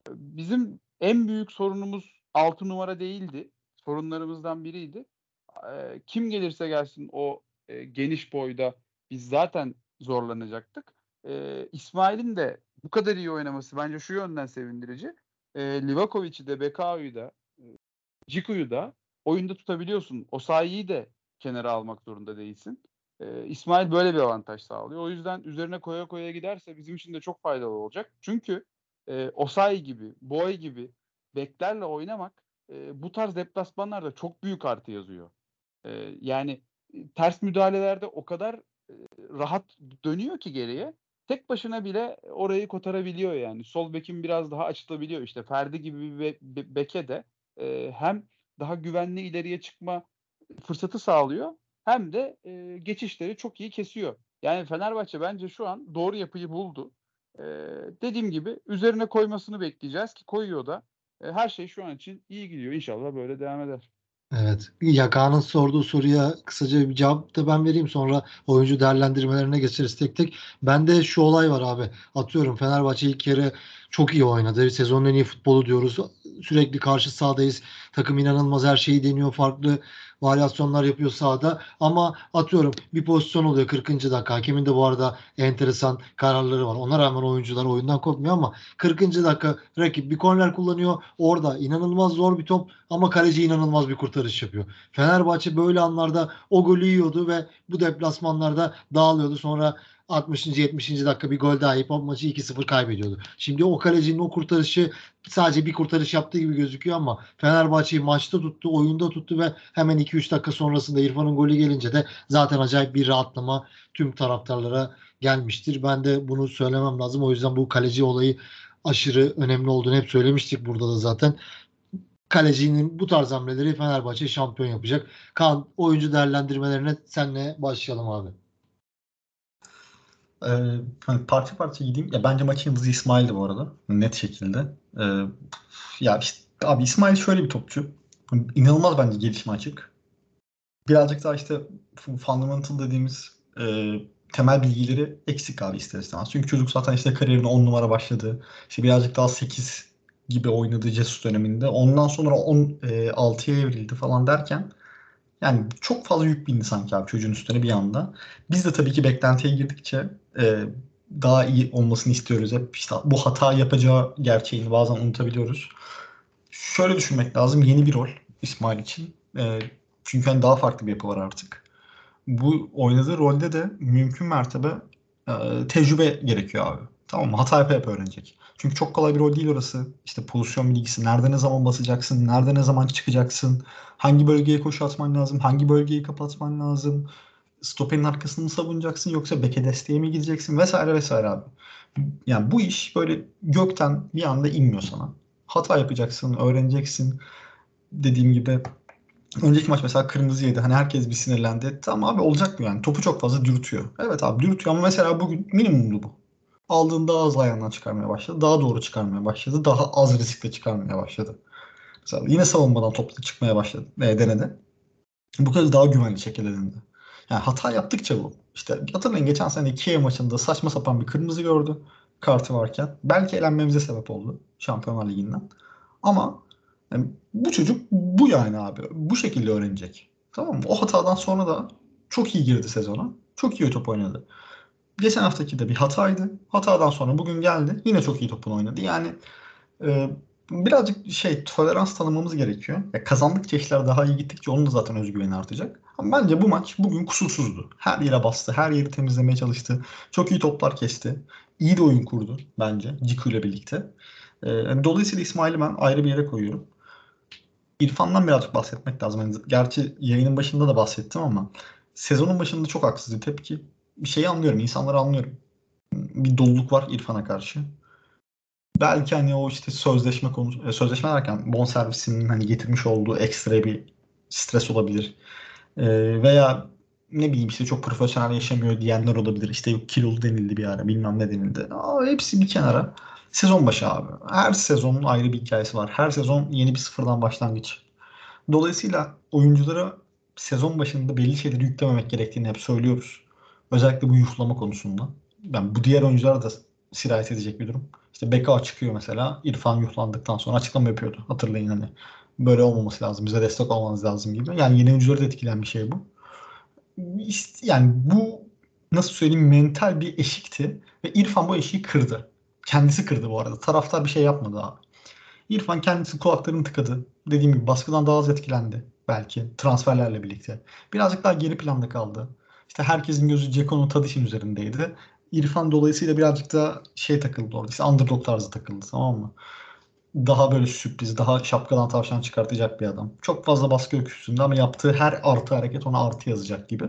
Bizim en büyük sorunumuz 6 numara değildi. Sorunlarımızdan biriydi. Ee, kim gelirse gelsin o e, geniş boyda biz zaten zorlanacaktık. Ee, İsmail'in de bu kadar iyi oynaması bence şu yönden sevindirici. Ee, Livakovic'i de Bekao'yu da Ciku'yu da oyunda tutabiliyorsun. O sayıyı de kenara almak zorunda değilsin. Ee, İsmail böyle bir avantaj sağlıyor. O yüzden üzerine koya koya giderse bizim için de çok faydalı olacak. Çünkü e, Osayi gibi, Boy gibi beklerle oynamak e, bu tarz deplasmanlarda çok büyük artı yazıyor. E, yani ters müdahalelerde o kadar e, rahat dönüyor ki geriye. Tek başına bile orayı kotarabiliyor yani. Sol bekin biraz daha açılabiliyor. İşte Ferdi gibi bir be- be- beke de e, hem daha güvenli ileriye çıkma fırsatı sağlıyor hem de e, geçişleri çok iyi kesiyor. Yani Fenerbahçe bence şu an doğru yapıyı buldu. E, dediğim gibi üzerine koymasını bekleyeceğiz ki koyuyor da. E, her şey şu an için iyi gidiyor. İnşallah böyle devam eder. Evet. Yakan'ın sorduğu soruya kısaca bir cevap da ben vereyim. Sonra oyuncu değerlendirmelerine geçeriz tek tek. Bende şu olay var abi. Atıyorum Fenerbahçe ilk kere çok iyi oynadı. Sezonun en iyi futbolu diyoruz. Sürekli karşı sahadayız. Takım inanılmaz her şeyi deniyor. Farklı varyasyonlar yapıyor sahada. Ama atıyorum bir pozisyon oluyor 40. dakika. Hakemin de bu arada enteresan kararları var. Ona rağmen oyuncular oyundan kopmuyor ama 40. dakika rakip bir korner kullanıyor. Orada inanılmaz zor bir top ama kaleci inanılmaz bir kurtarış yapıyor. Fenerbahçe böyle anlarda o golü yiyordu ve bu deplasmanlarda dağılıyordu. Sonra 60. 70. dakika bir gol daha o maçı 2-0 kaybediyordu. Şimdi o kalecinin o kurtarışı sadece bir kurtarış yaptığı gibi gözüküyor ama Fenerbahçe'yi maçta tuttu, oyunda tuttu ve hemen 2-3 dakika sonrasında İrfan'ın golü gelince de zaten acayip bir rahatlama tüm taraftarlara gelmiştir. Ben de bunu söylemem lazım. O yüzden bu kaleci olayı aşırı önemli olduğunu hep söylemiştik burada da zaten. Kalecinin bu tarz hamleleri Fenerbahçe şampiyon yapacak. Kaan oyuncu değerlendirmelerine senle başlayalım abi. Hani parça parça gideyim. Ya bence maçın yıldızı İsmail'di bu arada. Net şekilde. Ee, ya işte abi İsmail şöyle bir topçu. İnanılmaz bence gelişme açık. Birazcık daha işte fundamental dediğimiz e, temel bilgileri eksik abi ister istemez. Çünkü çocuk zaten işte kariyerine 10 numara başladı. İşte birazcık daha 8 gibi oynadı Jesus döneminde. Ondan sonra 10 e, 6'ya evrildi falan derken yani çok fazla yük bindi sanki abi çocuğun üstüne bir anda. Biz de tabii ki beklentiye girdikçe e, daha iyi olmasını istiyoruz. Hep işte bu hata yapacağı gerçeğini bazen unutabiliyoruz. Şöyle düşünmek lazım. Yeni bir rol İsmail için. E, çünkü hani daha farklı bir yapı var artık. Bu oynadığı rolde de mümkün mertebe e, tecrübe gerekiyor abi. Tamam mı? Hata yapa yapa öğrenecek. Çünkü çok kolay bir rol değil orası. İşte pozisyon bilgisi, nerede ne zaman basacaksın, nerede ne zaman çıkacaksın, hangi bölgeye koşu atman lazım, hangi bölgeyi kapatman lazım, stoperin arkasını mı savunacaksın yoksa beke desteğe mi gideceksin vesaire vesaire abi. Yani bu iş böyle gökten bir anda inmiyor sana. Hata yapacaksın, öğreneceksin. Dediğim gibi önceki maç mesela kırmızı yedi. Hani herkes bir sinirlendi. Tamam abi olacak mı yani? Topu çok fazla dürtüyor. Evet abi dürtüyor ama mesela bugün minimumdu bu aldığında daha az ayağından çıkarmaya başladı. Daha doğru çıkarmaya başladı. Daha az riskle çıkarmaya başladı. Mesela yine savunmadan topla çıkmaya başladı. E, denedi. Bu kez daha güvenli şekilde denedi. Yani hata yaptıkça bu. İşte hatırlayın geçen sene Kiev maçında saçma sapan bir kırmızı gördü. Kartı varken. Belki elenmemize sebep oldu. Şampiyonlar Ligi'nden. Ama yani bu çocuk bu yani abi. Bu şekilde öğrenecek. Tamam mı? O hatadan sonra da çok iyi girdi sezona. Çok iyi top oynadı geçen haftaki de bir hataydı. Hatadan sonra bugün geldi. Yine çok iyi topunu oynadı. Yani e, birazcık şey tolerans tanımamız gerekiyor. Ya kazandıkça işler daha iyi gittikçe onun da zaten özgüveni artacak. Ama bence bu maç bugün kusursuzdu. Her yere bastı. Her yeri temizlemeye çalıştı. Çok iyi toplar kesti. İyi de oyun kurdu bence Ciku ile birlikte. E, dolayısıyla İsmail'i ben ayrı bir yere koyuyorum. İrfan'dan birazcık bahsetmek lazım. Yani gerçi yayının başında da bahsettim ama sezonun başında çok tepki bir şeyi anlıyorum. insanları anlıyorum. Bir doluluk var İrfan'a karşı. Belki hani o işte sözleşme konusu, e, sözleşme derken bonservisinin hani getirmiş olduğu ekstra bir stres olabilir. Ee, veya ne bileyim işte çok profesyonel yaşamıyor diyenler olabilir. İşte kilolu denildi bir ara bilmem ne denildi. Aa, hepsi bir kenara. Sezon başı abi. Her sezonun ayrı bir hikayesi var. Her sezon yeni bir sıfırdan başlangıç. Dolayısıyla oyunculara sezon başında belli şeyleri yüklememek gerektiğini hep söylüyoruz. Özellikle bu yuhlama konusunda. Ben bu diğer oyunculara da sirayet edecek bir durum. İşte Beka çıkıyor mesela. İrfan yuhlandıktan sonra açıklama yapıyordu. Hatırlayın hani. Böyle olmaması lazım. Bize destek olmanız lazım gibi. Yani yeni oyuncuları da etkileyen bir şey bu. Yani bu nasıl söyleyeyim mental bir eşikti. Ve İrfan bu eşiği kırdı. Kendisi kırdı bu arada. Taraftar bir şey yapmadı abi. İrfan kendisi kulaklarını tıkadı. Dediğim gibi baskıdan daha az etkilendi. Belki transferlerle birlikte. Birazcık daha geri planda kaldı. İşte herkesin gözü Ceko'nun Tadiş'in üzerindeydi. İrfan dolayısıyla birazcık da şey takıldı orada. İşte underdog tarzı takıldı tamam mı? Daha böyle sürpriz, daha şapkadan tavşan çıkartacak bir adam. Çok fazla baskı yok üstünde ama yaptığı her artı hareket ona artı yazacak gibi.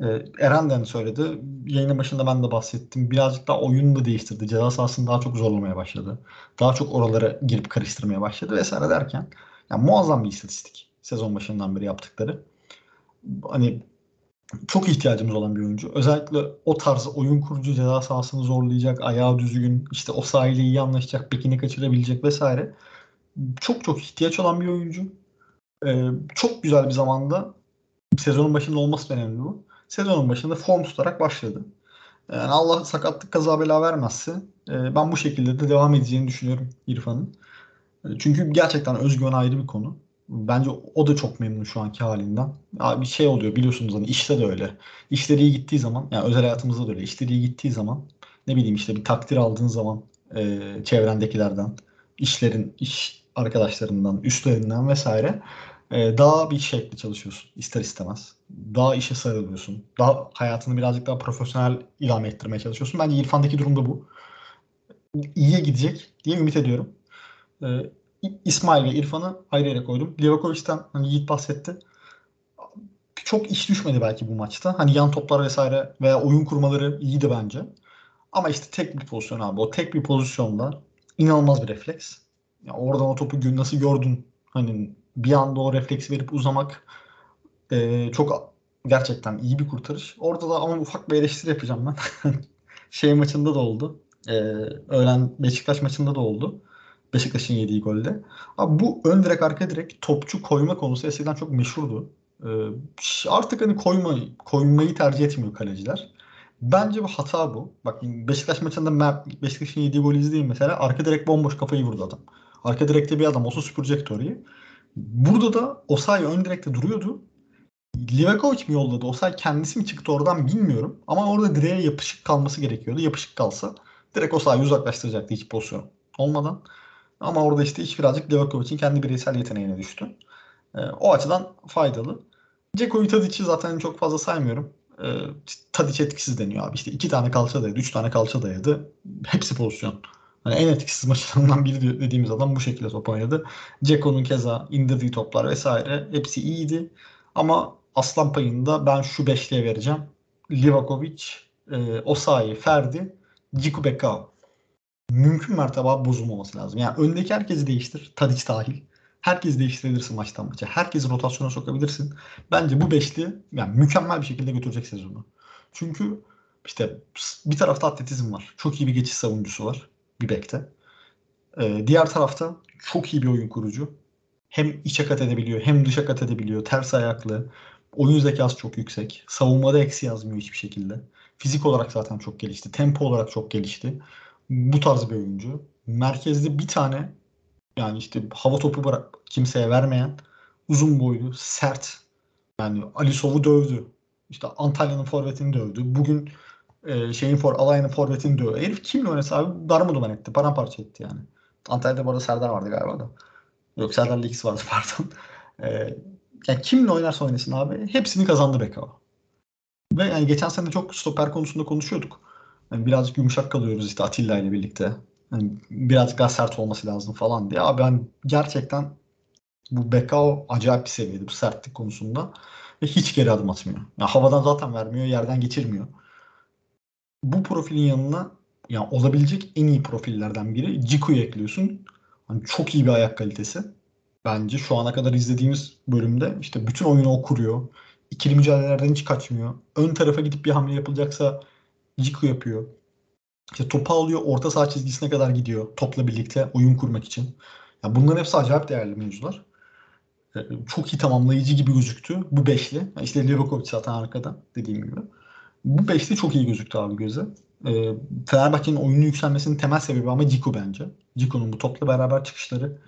Ee, Eren de söyledi. Yayının başında ben de bahsettim. Birazcık daha oyunu da değiştirdi. Ceza sahasını daha çok zorlamaya başladı. Daha çok oralara girip karıştırmaya başladı vesaire derken yani muazzam bir istatistik sezon başından beri yaptıkları. Hani çok ihtiyacımız olan bir oyuncu. Özellikle o tarz oyun kurucu ceza sahasını zorlayacak, ayağı düzgün, işte o sahile iyi anlaşacak, bekini kaçırabilecek vesaire. Çok çok ihtiyaç olan bir oyuncu. Ee, çok güzel bir zamanda sezonun başında olması önemli bu. Sezonun başında form tutarak başladı. Yani Allah sakatlık kaza bela vermezse e, ben bu şekilde de devam edeceğini düşünüyorum İrfan'ın. E, çünkü gerçekten özgüven ayrı bir konu. Bence o da çok memnun şu anki halinden. Bir şey oluyor biliyorsunuz hani işte de öyle. İşleri iyi gittiği zaman yani özel hayatımızda da öyle. İşleri iyi gittiği zaman ne bileyim işte bir takdir aldığın zaman e, çevrendekilerden, işlerin, iş arkadaşlarından, üstlerinden vesaire e, daha bir şekilde çalışıyorsun ister istemez. Daha işe sarılıyorsun. Daha hayatını birazcık daha profesyonel idame ettirmeye çalışıyorsun. Bence İrfan'daki durum da bu. İyiye gidecek diye ümit ediyorum. E, İsmail ve İrfan'ı ayrı yere koydum. Livakovic'den hani Yiğit bahsetti. Çok iş düşmedi belki bu maçta. Hani yan toplar vesaire veya oyun kurmaları iyiydi bence. Ama işte tek bir pozisyon abi. O tek bir pozisyonda inanılmaz bir refleks. Ya oradan o topu nasıl gördün? Hani bir anda o refleksi verip uzamak e, çok gerçekten iyi bir kurtarış. Orada da ama ufak bir eleştiri yapacağım ben. şey maçında da oldu. E, öğlen Beşiktaş maçında da oldu. Beşiktaş'ın yediği golde. Abi bu ön direk arka direk topçu koyma konusu eskiden çok meşhurdu. E, artık hani koyma, koymayı tercih etmiyor kaleciler. Bence bu hata bu. Bak Beşiktaş maçında Beşiktaş'ın yediği golü izleyin mesela. Arka direk bomboş kafayı vurdu adam. Arka direkte bir adam olsa süpürecekti orayı. Burada da Osay ön direkte duruyordu. Livakovic mi yolladı? Osay kendisi mi çıktı oradan bilmiyorum. Ama orada direğe yapışık kalması gerekiyordu. Yapışık kalsa direkt Osay'ı uzaklaştıracaktı hiç pozisyon olmadan. Ama orada işte iş birazcık Livakovic'in kendi bireysel yeteneğine düştü. E, o açıdan faydalı. Ceko'yu Tadic'i zaten çok fazla saymıyorum. E, Tadic etkisiz deniyor abi. İşte iki tane kalça dayadı, üç tane kalça dayadı. Hepsi pozisyon. Hani en etkisiz maçlarından biri dediğimiz adam bu şekilde top oynadı. Ceko'nun keza indirdiği toplar vesaire hepsi iyiydi. Ama aslan payında ben şu beşliğe vereceğim. Livakovic, e, Osayi, Ferdi, Ciku. Mümkün mertebe bozulmaması lazım. Yani öndeki herkesi değiştir. Tadic dahil. Herkes değiştirebilirsin maçtan maça. Herkesi rotasyona sokabilirsin. Bence bu beşli yani mükemmel bir şekilde götürecek sezonu. Çünkü işte bir tarafta atletizm var. Çok iyi bir geçiş savunucusu var bir bekte. Ee, diğer tarafta çok iyi bir oyun kurucu. Hem içe kat edebiliyor hem dışa kat edebiliyor. Ters ayaklı. Oyun zekası çok yüksek. Savunmada eksi yazmıyor hiçbir şekilde. Fizik olarak zaten çok gelişti. Tempo olarak çok gelişti. Bu tarz bir oyuncu. Merkezde bir tane yani işte hava topu bırak kimseye vermeyen uzun boylu, sert. Yani Alisov'u dövdü. İşte Antalya'nın forvetini dövdü. Bugün e, şeyin for Alay'ın forvetini dövdü. Herif kimle oynasa abi darma etti. Paramparça etti yani. Antalya'da bu arada Serdar vardı galiba da. Yok Serdar'la ikisi vardı pardon. E, yani kimle oynarsa oynasın abi hepsini kazandı Bekao. Ve yani geçen sene çok stoper konusunda konuşuyorduk. Yani birazcık yumuşak kalıyoruz işte Atilla ile birlikte. Yani birazcık daha sert olması lazım falan diye. Abi ben gerçekten bu Bekao acayip bir seviyede bu sertlik konusunda. Ve hiç geri adım atmıyor. Yani havadan zaten vermiyor, yerden geçirmiyor. Bu profilin yanına yani olabilecek en iyi profillerden biri Ciku'yu ekliyorsun. Hani çok iyi bir ayak kalitesi. Bence şu ana kadar izlediğimiz bölümde işte bütün oyunu o kuruyor. İkili mücadelelerden hiç kaçmıyor. Ön tarafa gidip bir hamle yapılacaksa Ciku yapıyor. İşte topu alıyor, orta saha çizgisine kadar gidiyor topla birlikte oyun kurmak için. Yani bunların hepsi acayip değerli mevzular. Ee, çok iyi tamamlayıcı gibi gözüktü bu beşli. Yani işte Livakovic zaten arkada dediğim gibi. Bu beşli çok iyi gözüktü abi göze. Ee, Fenerbahçe'nin oyunu yükselmesinin temel sebebi ama Ciku bence. Ciku'nun bu topla beraber çıkışları.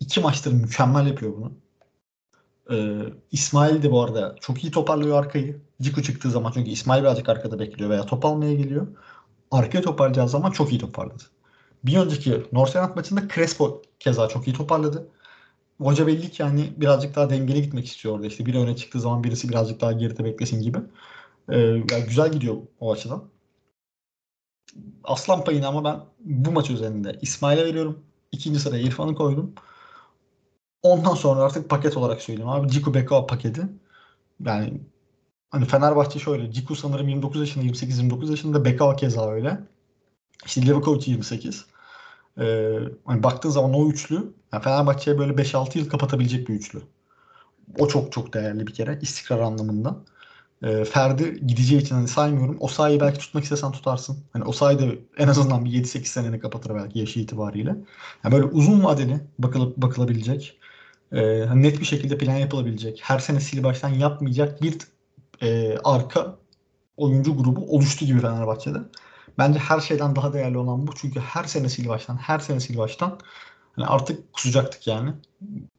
iki maçtır mükemmel yapıyor bunu. Ee, İsmail de bu arada çok iyi toparlıyor arkayı. Ciku çıktığı zaman çünkü İsmail birazcık arkada bekliyor veya top almaya geliyor arkaya toparlayacağı zaman çok iyi toparladı. Bir önceki Norsenat maçında Crespo keza çok iyi toparladı. Hoca belli ki yani birazcık daha dengeli gitmek istiyor orada. İşte biri öne çıktığı zaman birisi birazcık daha geride beklesin gibi. Ee, yani güzel gidiyor o açıdan. Aslan payını ama ben bu maç üzerinde İsmail'e veriyorum. İkinci sıraya İrfan'ı koydum. Ondan sonra artık paket olarak söyleyeyim abi. Ciku Beka paketi. Yani Hani Fenerbahçe şöyle. Ciku sanırım 29 yaşında, 28-29 yaşında. Bekao keza öyle. İşte Livakovic 28. Ee, hani baktığın zaman o üçlü yani Fenerbahçe'ye böyle 5-6 yıl kapatabilecek bir üçlü. O çok çok değerli bir kere istikrar anlamında. Ee, Ferdi gideceği için hani saymıyorum. O sahayı belki tutmak istesen tutarsın. Hani o sahayı da en azından bir 7-8 seneni kapatır belki yaşı itibariyle. Yani böyle uzun vadeli bakılıp bakılabilecek e, net bir şekilde plan yapılabilecek, her sene sil baştan yapmayacak bir e, arka oyuncu grubu oluştu gibi Fenerbahçe'de. Bence her şeyden daha değerli olan bu. Çünkü her sene sil baştan, her sene sil baştan hani artık kusacaktık yani.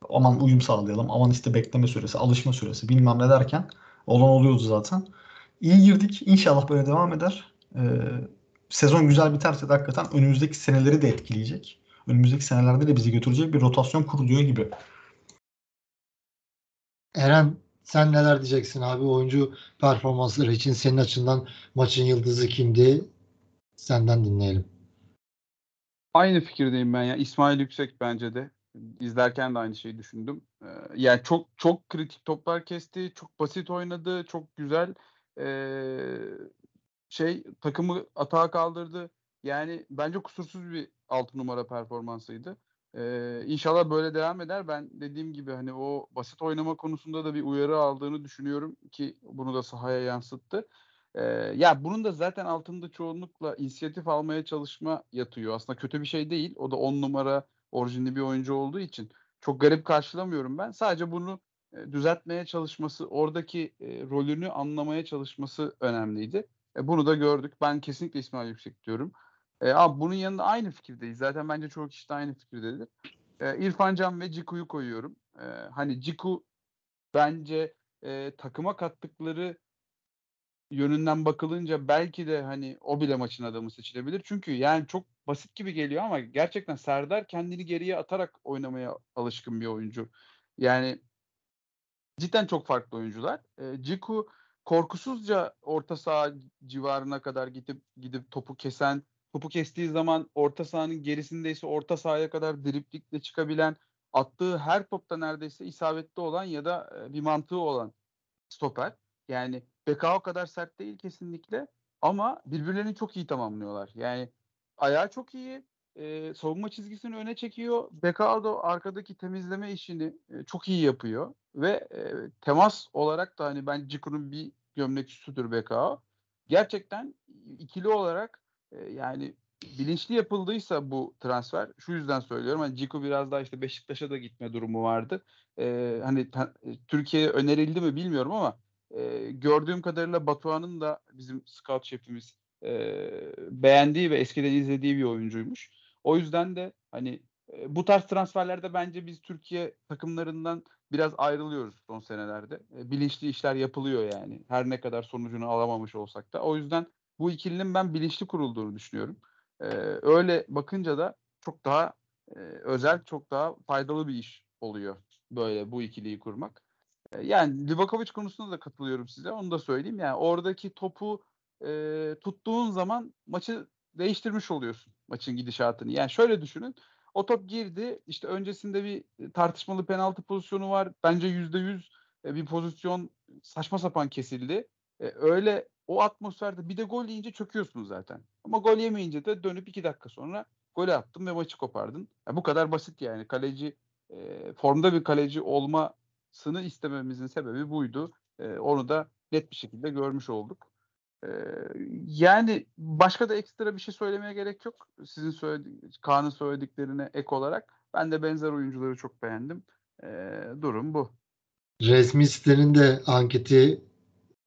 Aman uyum sağlayalım, aman işte bekleme süresi, alışma süresi bilmem ne derken olan oluyordu zaten. İyi girdik. İnşallah böyle devam eder. Ee, sezon güzel biterse de hakikaten önümüzdeki seneleri de etkileyecek. Önümüzdeki senelerde de bizi götürecek bir rotasyon kuruluyor gibi Eren sen neler diyeceksin abi? Oyuncu performansları için senin açından maçın yıldızı kimdi? Senden dinleyelim. Aynı fikirdeyim ben ya. İsmail Yüksek bence de. İzlerken de aynı şeyi düşündüm. Ee, yani çok çok kritik toplar kesti, çok basit oynadı, çok güzel ee, şey takımı atağa kaldırdı. Yani bence kusursuz bir 6 numara performansıydı. Ee, inşallah böyle devam eder. Ben dediğim gibi hani o basit oynama konusunda da bir uyarı aldığını düşünüyorum ki bunu da sahaya yansıttı. Ee, ya bunun da zaten altında çoğunlukla inisiyatif almaya çalışma yatıyor. Aslında kötü bir şey değil. O da 10 numara orijinli bir oyuncu olduğu için çok garip karşılamıyorum ben. Sadece bunu e, düzeltmeye çalışması, oradaki e, rolünü anlamaya çalışması önemliydi. E, bunu da gördük. Ben kesinlikle İsmail Yüksek diyorum. E, abi bunun yanında aynı fikirdeyiz. Zaten bence çoğu kişi de aynı fikirdedir. E, İrfan Can ve Ciku'yu koyuyorum. E, hani Ciku bence e, takıma kattıkları yönünden bakılınca belki de hani o bile maçın adamı seçilebilir. Çünkü yani çok basit gibi geliyor ama gerçekten Serdar kendini geriye atarak oynamaya alışkın bir oyuncu. Yani cidden çok farklı oyuncular. E, Ciku korkusuzca orta saha civarına kadar gidip gidip topu kesen, topu kestiği zaman orta sahanın gerisindeyse orta sahaya kadar driplikle çıkabilen, attığı her topta neredeyse isabetli olan ya da bir mantığı olan stoper. Yani BK o kadar sert değil kesinlikle ama birbirlerini çok iyi tamamlıyorlar. Yani ayağı çok iyi, e, savunma çizgisini öne çekiyor. Bekado arkadaki temizleme işini e, çok iyi yapıyor ve e, temas olarak da hani ben Ciku'nun bir gömlek üstüdür BKO. Gerçekten ikili olarak yani bilinçli yapıldıysa bu transfer şu yüzden söylüyorum. Hani Ciku biraz daha işte Beşiktaş'a da gitme durumu vardı. E, hani Türkiye'ye önerildi mi bilmiyorum ama e, gördüğüm kadarıyla Batuhan'ın da bizim scout şefimiz e, beğendiği ve eskiden izlediği bir oyuncuymuş. O yüzden de hani e, bu tarz transferlerde bence biz Türkiye takımlarından biraz ayrılıyoruz son senelerde. E, bilinçli işler yapılıyor yani. Her ne kadar sonucunu alamamış olsak da. O yüzden bu ikilinin ben bilinçli kurulduğunu düşünüyorum. E, öyle bakınca da çok daha e, özel, çok daha faydalı bir iş oluyor böyle bu ikiliyi kurmak. E, yani Livakovic konusunda da katılıyorum size. Onu da söyleyeyim. Yani oradaki topu e, tuttuğun zaman maçı değiştirmiş oluyorsun maçın gidişatını. Yani şöyle düşünün. O top girdi. İşte öncesinde bir tartışmalı penaltı pozisyonu var. Bence yüzde yüz e, bir pozisyon saçma sapan kesildi. E, öyle o atmosferde bir de gol yiyince çöküyorsun zaten. Ama gol yemeyince de dönüp iki dakika sonra gol attın ve maçı kopardın. Ya bu kadar basit yani. Kaleci e, formda bir kaleci olmasını istememizin sebebi buydu. E, onu da net bir şekilde görmüş olduk yani başka da ekstra bir şey söylemeye gerek yok. Sizin söyledi Kaan'ın söylediklerine ek olarak. Ben de benzer oyuncuları çok beğendim. Ee, durum bu. Resmi sitenin de anketi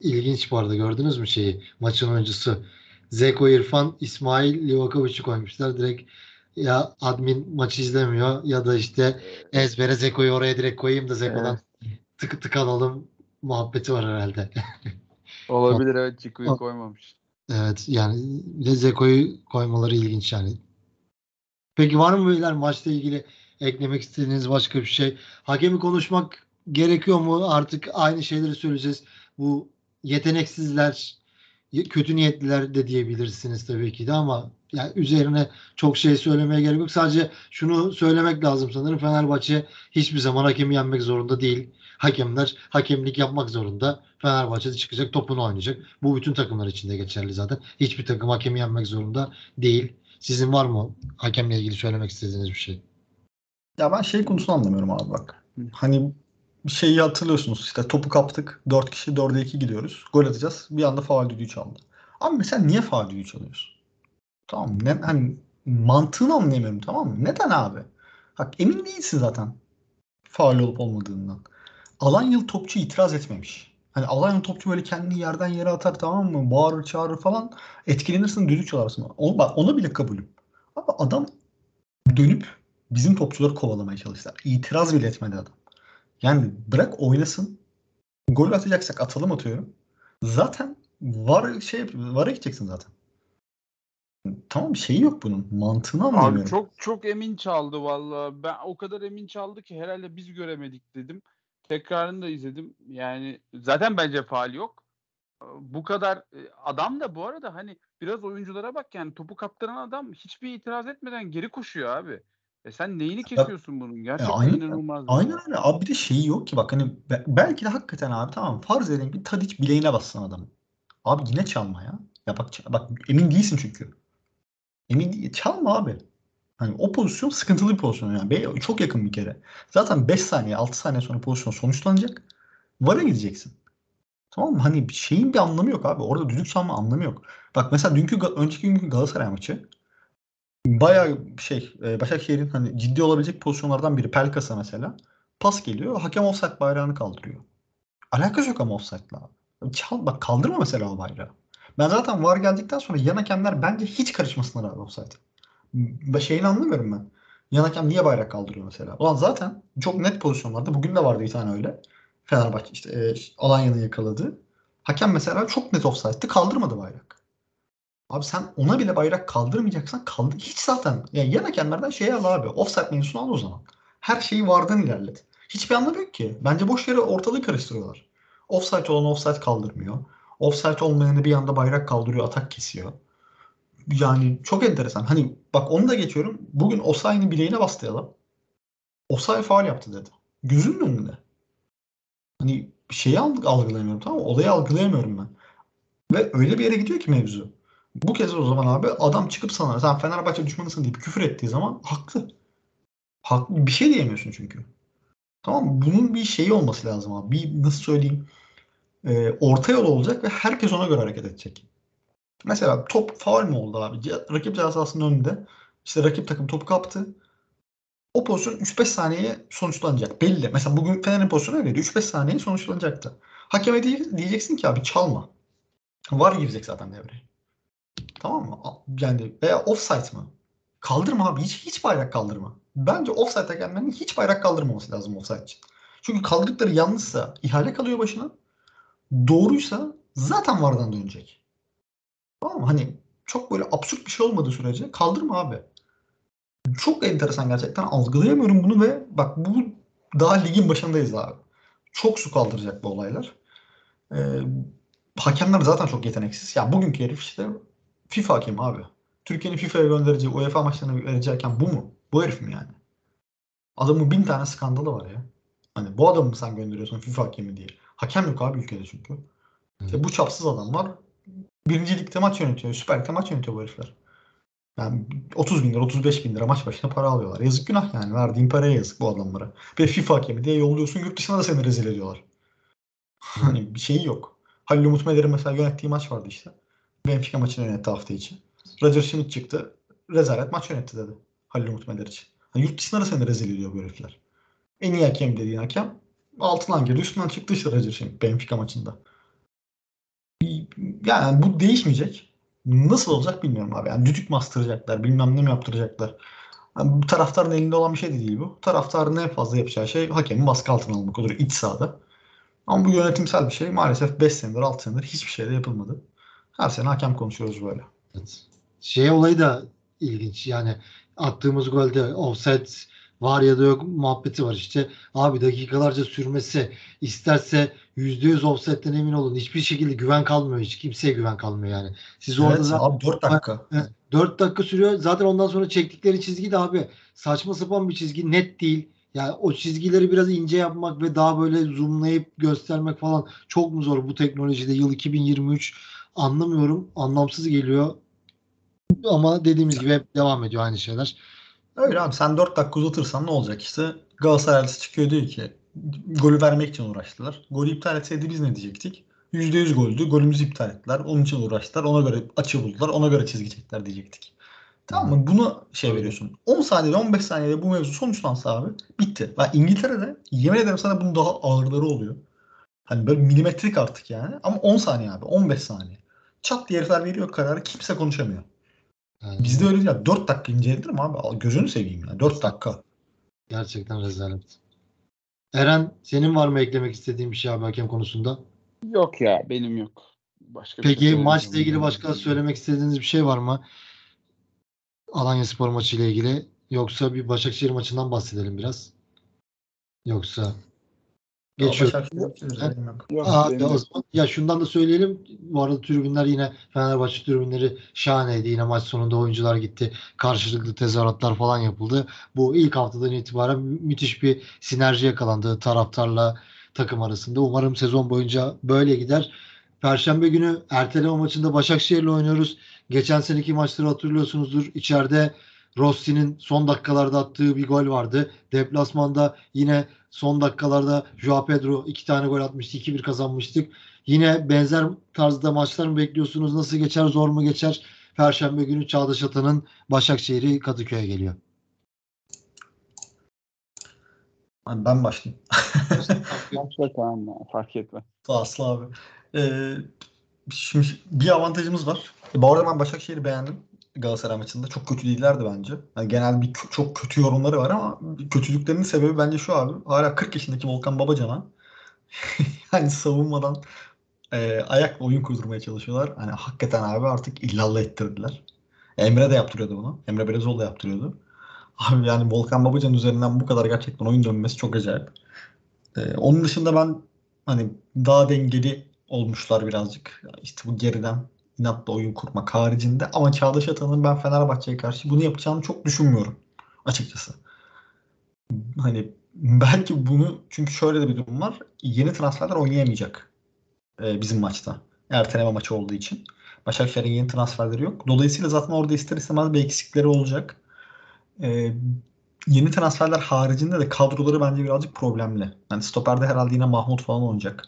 ilginç bu arada. Gördünüz mü şeyi? Maçın oyuncusu. Zeko İrfan, İsmail Livakovic'i koymuşlar. Direkt ya admin maçı izlemiyor ya da işte ezbere Zeko'yu oraya direkt koyayım da Zeko'dan evet. tık tık alalım muhabbeti var herhalde. Olabilir evet Chico'yu koymamış. Evet yani bir de Zeko'yu koymaları ilginç yani. Peki var mı beyler maçla ilgili eklemek istediğiniz başka bir şey? Hakemi konuşmak gerekiyor mu? Artık aynı şeyleri söyleyeceğiz. Bu yeteneksizler, kötü niyetliler de diyebilirsiniz tabii ki de ama yani üzerine çok şey söylemeye gerek yok. Sadece şunu söylemek lazım sanırım. Fenerbahçe hiçbir zaman hakemi yenmek zorunda değil. Hakemler hakemlik yapmak zorunda. Fenerbahçe'de çıkacak topunu oynayacak. Bu bütün takımlar için de geçerli zaten. Hiçbir takım hakemi yenmek zorunda değil. Sizin var mı hakemle ilgili söylemek istediğiniz bir şey? Ya ben şey konusunu anlamıyorum abi bak. Hani bir şeyi hatırlıyorsunuz işte topu kaptık. 4 kişi 4'e 2 gidiyoruz. Gol atacağız. Bir anda faal düdüğü çaldı. Abi mesela niye faal düdüğü çalıyorsun? Tamam ne, hani mantığını anlayamıyorum tamam mı? Neden abi? Bak emin değilsin zaten faal olup olmadığından. Alanya'lı topçu itiraz etmemiş. Hani Alanya'lı topçu böyle kendini yerden yere atar tamam mı? Bağırır çağırır falan. Etkilenirsin düdük çalarsın. Onu, bak ona bile kabulüm. Ama adam dönüp bizim topçuları kovalamaya çalıştılar. İtiraz bile etmedi adam. Yani bırak oynasın. Gol atacaksak atalım atıyorum. Zaten var şey vara gideceksin zaten. Tamam şeyi yok bunun. Mantığını anlamıyorum. Abi çok çok emin çaldı valla. Ben o kadar emin çaldı ki herhalde biz göremedik dedim. Tekrarını da izledim. Yani zaten bence faal yok. Bu kadar e, adam da bu arada hani biraz oyunculara bak yani topu kaptıran adam hiçbir itiraz etmeden geri koşuyor abi. E sen neyini kesiyorsun bunun? Gerçekten aynen- inanılmaz. bir Aynen öyle. Abi bir de şeyi yok ki bak hani be- belki de hakikaten abi tamam farz edelim ki Tadic bileğine bassın adamın. Abi yine çalma ya. Ya bak bak emin değilsin çünkü. Emin değil. Çalma abi. Hani o pozisyon sıkıntılı bir pozisyon yani. Be- Çok yakın bir kere. Zaten 5 saniye 6 saniye sonra pozisyon sonuçlanacak. VAR'a gideceksin. Tamam mı? Hani bir şeyin bir anlamı yok abi. Orada düdük çalma anlamı yok. Bak mesela dünkü önceki günkü Galatasaray maçı bayağı şey e, Başakşehir'in hani ciddi olabilecek pozisyonlardan biri Pelkas'a mesela. Pas geliyor. Hakem offside bayrağını kaldırıyor. Alakası yok ama offside'la. Çal, bak kaldırma mesela o bayrağı. Ben zaten VAR geldikten sonra yan hakemler bence hiç karışmasınlar abi offside. Ben anlamıyorum ben. Yan hakem niye bayrak kaldırıyor mesela? Ulan zaten çok net pozisyonlarda bugün de vardı bir tane öyle. Fenerbahçe işte e, Alanya'nın yakaladığı. Hakem mesela çok net offside'ti kaldırmadı bayrak. Abi sen ona bile bayrak kaldırmayacaksan kaldır. Hiç zaten. Yani yan hakemlerden şey al abi. Offside mevzusunu al o zaman. Her şeyi vardan ilerlet. Hiçbir anlamı yok ki. Bence boş yere ortalığı karıştırıyorlar. Offside olan offside kaldırmıyor. Offside olmayanı bir anda bayrak kaldırıyor, atak kesiyor. Yani çok enteresan. Hani bak onu da geçiyorum. Bugün Osayi'nin bileğine bastı adam. Osayi faal yaptı dedi. Gözünün önünde. Hani şeyi alg- algılayamıyorum tamam mı? Olayı algılayamıyorum ben. Ve öyle bir yere gidiyor ki mevzu. Bu kez o zaman abi adam çıkıp sana sen Fenerbahçe düşmanısın deyip küfür ettiği zaman haklı. Haklı. Bir şey diyemiyorsun çünkü. Tamam mı? Bunun bir şeyi olması lazım abi. Bir nasıl söyleyeyim? Ee, orta yol olacak ve herkes ona göre hareket edecek. Mesela top faul mü oldu abi? Rakip ceza sahasının önünde. İşte rakip takım topu kaptı. O pozisyon 3-5 saniyeye sonuçlanacak. Belli. Mesela bugün Fener'in pozisyonu öyleydi. 3-5 saniye sonuçlanacaktı. Hakeme diye- diyeceksin ki abi çalma. Var girecek zaten devreye. Tamam mı? Yani veya offside mı? Kaldırma abi. Hiç, hiç bayrak kaldırma. Bence offside hakemlerinin hiç bayrak kaldırmaması lazım offside için. Çünkü kaldırdıkları yanlışsa ihale kalıyor başına. Doğruysa zaten vardan dönecek. Tamam mı? Hani çok böyle absürt bir şey olmadığı sürece kaldırma abi. Çok enteresan gerçekten. Algılayamıyorum bunu ve bak bu daha ligin başındayız abi. Çok su kaldıracak bu olaylar. Ee, hakemler zaten çok yeteneksiz. Ya bugünkü herif işte FIFA hakemi abi. Türkiye'nin FIFA'ya göndereceği UEFA maçlarına vereceği hakem bu mu? Bu herif mi yani? Adamın bin tane skandalı var ya. Hani bu adamı mı sen gönderiyorsun FIFA hakemi diye. Hakem yok abi ülkede çünkü. İşte bu çapsız adamlar birinci ligde maç yönetiyor. Süper Lig'de maç yönetiyor bu herifler. Yani 30 bin lira, 35 bin lira maç başına para alıyorlar. Yazık günah yani. Verdiğin paraya yazık bu adamlara. Bir FIFA hakemi diye yolluyorsun. Yurt dışına da seni rezil ediyorlar. Hani bir şeyi yok. Halil Umut Meler'in mesela yönettiği maç vardı işte. Benfica maçını yönetti hafta içi. Roger Schmidt çıktı. Rezalet maç yönetti dedi. Halil Umut Meler için. Hani yurt dışına da seni rezil ediyor bu herifler. En iyi hakem dediğin hakem altından girdi. Üstünden çıktı işte Roger Schmidt Benfica maçında. Yani bu değişmeyecek. Nasıl olacak bilmiyorum abi. Yani düdük mü astıracaklar, bilmem ne mi yaptıracaklar. Yani bu taraftarın elinde olan bir şey de değil bu. Taraftarın en fazla yapacağı şey hakemin baskı altına almak olur iç sahada. Ama bu yönetimsel bir şey. Maalesef 5 senedir 6 senedir hiçbir şey de yapılmadı. Her sene hakem konuşuyoruz böyle. Evet. Şey olayı da ilginç. Yani attığımız golde offside var ya da yok muhabbeti var işte. Abi dakikalarca sürmesi isterse %100 offside'den emin olun. Hiçbir şekilde güven kalmıyor. Hiç kimseye güven kalmıyor yani. Siz orada Evet, zaten abi 4 dakika. 4 dakika sürüyor. Zaten ondan sonra çektikleri çizgi de abi saçma sapan bir çizgi. Net değil. Yani o çizgileri biraz ince yapmak ve daha böyle zoomlayıp göstermek falan çok mu zor bu teknolojide yıl 2023 anlamıyorum. Anlamsız geliyor. Ama dediğimiz gibi hep devam ediyor aynı şeyler. Öyle abi sen 4 dakika uzatırsan ne olacak işte Galatasaraylısı çıkıyor diyor ki golü vermek için uğraştılar. Golü iptal etseydi biz ne diyecektik? %100 goldü. Golümüzü iptal ettiler. Onun için uğraştılar. Ona göre açı buldular. Ona göre çizgi çektiler diyecektik. Tamam mı? Bunu şey veriyorsun. 10 saniyede 15 saniyede bu mevzu sonuçlansa abi bitti. Ben İngiltere'de yemin ederim sana bunun daha ağırları oluyor. Hani böyle milimetrik artık yani. Ama 10 saniye abi. 15 saniye. Çat diye herifler veriyor kararı. Kimse konuşamıyor. Yani Bizde öyle değil. ya. 4 dakika inceledir mi abi? Gözünü seveyim ya. 4 dakika. gerçekten rezalet. Eren senin var mı eklemek istediğin bir şey abi hakem konusunda? Yok ya benim yok. Başka şey Peki söylemeyeceğim. maçla ilgili başka söylemek istediğiniz bir şey var mı? Alanya Spor maçı ile ilgili. Yoksa bir Başakşehir maçından bahsedelim biraz. Yoksa Geçiyor. Ya, o zaman, ya şundan da söyleyelim. Bu arada tribünler yine Fenerbahçe tribünleri şahaneydi. Yine maç sonunda oyuncular gitti. Karşılıklı tezahüratlar falan yapıldı. Bu ilk haftadan itibaren mü- müthiş bir sinerji yakalandı taraftarla takım arasında. Umarım sezon boyunca böyle gider. Perşembe günü erteleme maçında Başakşehir'le oynuyoruz. Geçen seneki maçları hatırlıyorsunuzdur. İçeride Rossi'nin son dakikalarda attığı bir gol vardı. Deplasmanda yine son dakikalarda Joao Pedro iki tane gol atmıştı. 2-1 kazanmıştık. Yine benzer tarzda maçlar mı bekliyorsunuz? Nasıl geçer? Zor mu geçer? Perşembe günü Çağdaş Atan'ın Başakşehir'i Kadıköy'e geliyor. Hadi ben başlayayım. Başla tamam fark etme. Aslı abi. Ee, şimdi bir avantajımız var. E, bu arada ben Başakşehir'i beğendim Galatasaray maçında. Çok kötü değillerdi bence. Yani genel bir çok kötü yorumları var ama kötülüklerinin sebebi bence şu abi. Hala 40 yaşındaki Volkan Babacan'a yani savunmadan e, ayakla oyun kurdurmaya çalışıyorlar. Hani hakikaten abi artık illallah ettirdiler. Emre de yaptırıyordu bunu. Emre Belezoğlu da yaptırıyordu. Abi yani Volkan Babacan üzerinden bu kadar gerçekten oyun dönmesi çok acayip. Ee, onun dışında ben hani daha dengeli olmuşlar birazcık. İşte bu geriden inatla oyun kurmak haricinde ama Çağdaş Atan'ın ben Fenerbahçe'ye karşı bunu yapacağını çok düşünmüyorum açıkçası. Hani belki bunu çünkü şöyle de bir durum var. Yeni transferler oynayamayacak e, bizim maçta. Erteleme maçı olduğu için. Başakşehir'in yeni transferleri yok. Dolayısıyla zaten orada ister istemez bir eksikleri olacak. E, yeni transferler haricinde de kadroları bence birazcık problemli. Yani stoperde herhalde yine Mahmut falan oynayacak.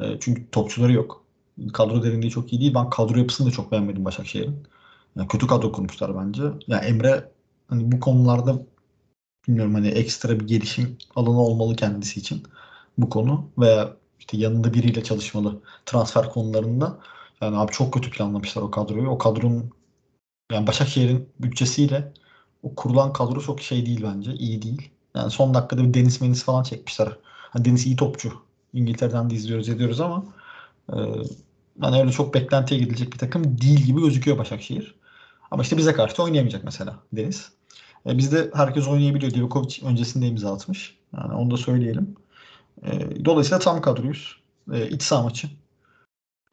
E, çünkü topçuları yok. Kadro derinliği çok iyi değil. Ben kadro yapısını da çok beğenmedim Başakşehir'in. Yani kötü kadro kurmuşlar bence. Yani Emre hani bu konularda bilmiyorum hani ekstra bir gelişim alanı olmalı kendisi için bu konu veya işte yanında biriyle çalışmalı transfer konularında. Yani abi çok kötü planlamışlar o kadroyu. O kadronun yani Başakşehir'in bütçesiyle o kurulan kadro çok şey değil bence. iyi değil. Yani son dakikada bir Deniz Menis falan çekmişler. Hani Deniz iyi topçu. İngiltere'den de izliyoruz ediyoruz ama e, hani öyle çok beklentiye gidilecek bir takım değil gibi gözüküyor Başakşehir. Ama işte bize karşı oynayamayacak mesela Deniz. E, bizde herkes oynayabiliyor. Divakovic öncesinde imza atmış. Yani onu da söyleyelim. E, dolayısıyla tam kadroyuz. E, iç saha maçı.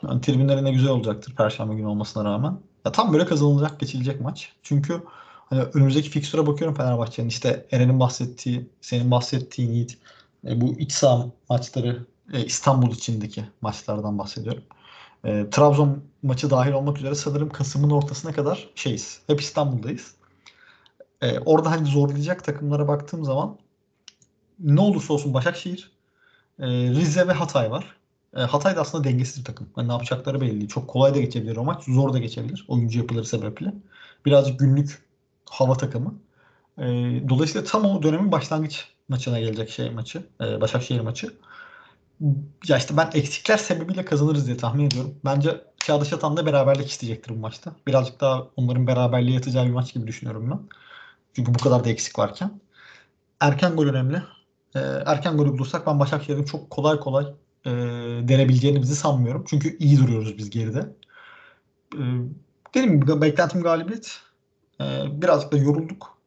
Yani tribünlerine güzel olacaktır Perşembe günü olmasına rağmen. Ya tam böyle kazanılacak, geçilecek maç. Çünkü hani önümüzdeki fikstüre bakıyorum Fenerbahçe'nin. İşte Eren'in bahsettiği, senin bahsettiğin Yiğit. E, bu iç saha maçları e, İstanbul içindeki maçlardan bahsediyorum. E, Trabzon maçı dahil olmak üzere sanırım Kasım'ın ortasına kadar şeyiz. Hep İstanbul'dayız. E, orada hani zorlayacak takımlara baktığım zaman ne olursa olsun Başakşehir, e, Rize ve Hatay var. E, Hatay da aslında dengesiz bir takım. Hani ne yapacakları belli değil. Çok kolay da geçebilir o maç. Zor da geçebilir. Oyuncu yapıları sebeple. Birazcık günlük hava takımı. E, dolayısıyla tam o dönemin başlangıç maçına gelecek şey maçı. E, Başakşehir maçı. Ya işte ben eksikler sebebiyle kazanırız diye tahmin ediyorum. Bence Çağdaş Atan da beraberlik isteyecektir bu maçta. Birazcık daha onların beraberliğe yatacağı bir maç gibi düşünüyorum ben. Çünkü bu kadar da eksik varken. Erken gol önemli. E, erken golü bulursak ben Başakşehir'in çok kolay kolay e, denebileceğini bizi sanmıyorum. Çünkü iyi duruyoruz biz geride. E, dediğim gibi beklentim galibiyet. E, birazcık da yorulduk.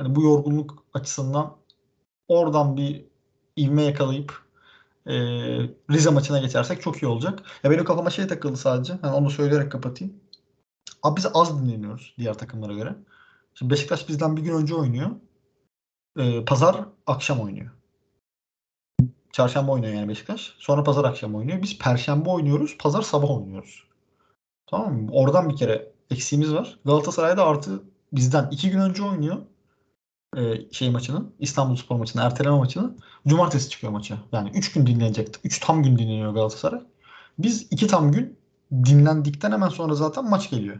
Yani bu yorgunluk açısından oradan bir ivme yakalayıp e, Rize maçına geçersek çok iyi olacak. Ya benim kafama şey takıldı sadece. Yani onu söyleyerek kapatayım. Abi biz az dinleniyoruz diğer takımlara göre. Şimdi Beşiktaş bizden bir gün önce oynuyor. E, Pazar akşam oynuyor. Çarşamba oynuyor yani Beşiktaş. Sonra pazar akşam oynuyor. Biz perşembe oynuyoruz. Pazar sabah oynuyoruz. Tamam mı? Oradan bir kere eksiğimiz var. Galatasaray'da artı bizden iki gün önce oynuyor. Ee, şey maçını. İstanbul Spor maçını. Erteleme maçını. Cumartesi çıkıyor maça. Yani üç gün dinlenecekti. Üç tam gün dinleniyor Galatasaray. Biz iki tam gün dinlendikten hemen sonra zaten maç geliyor.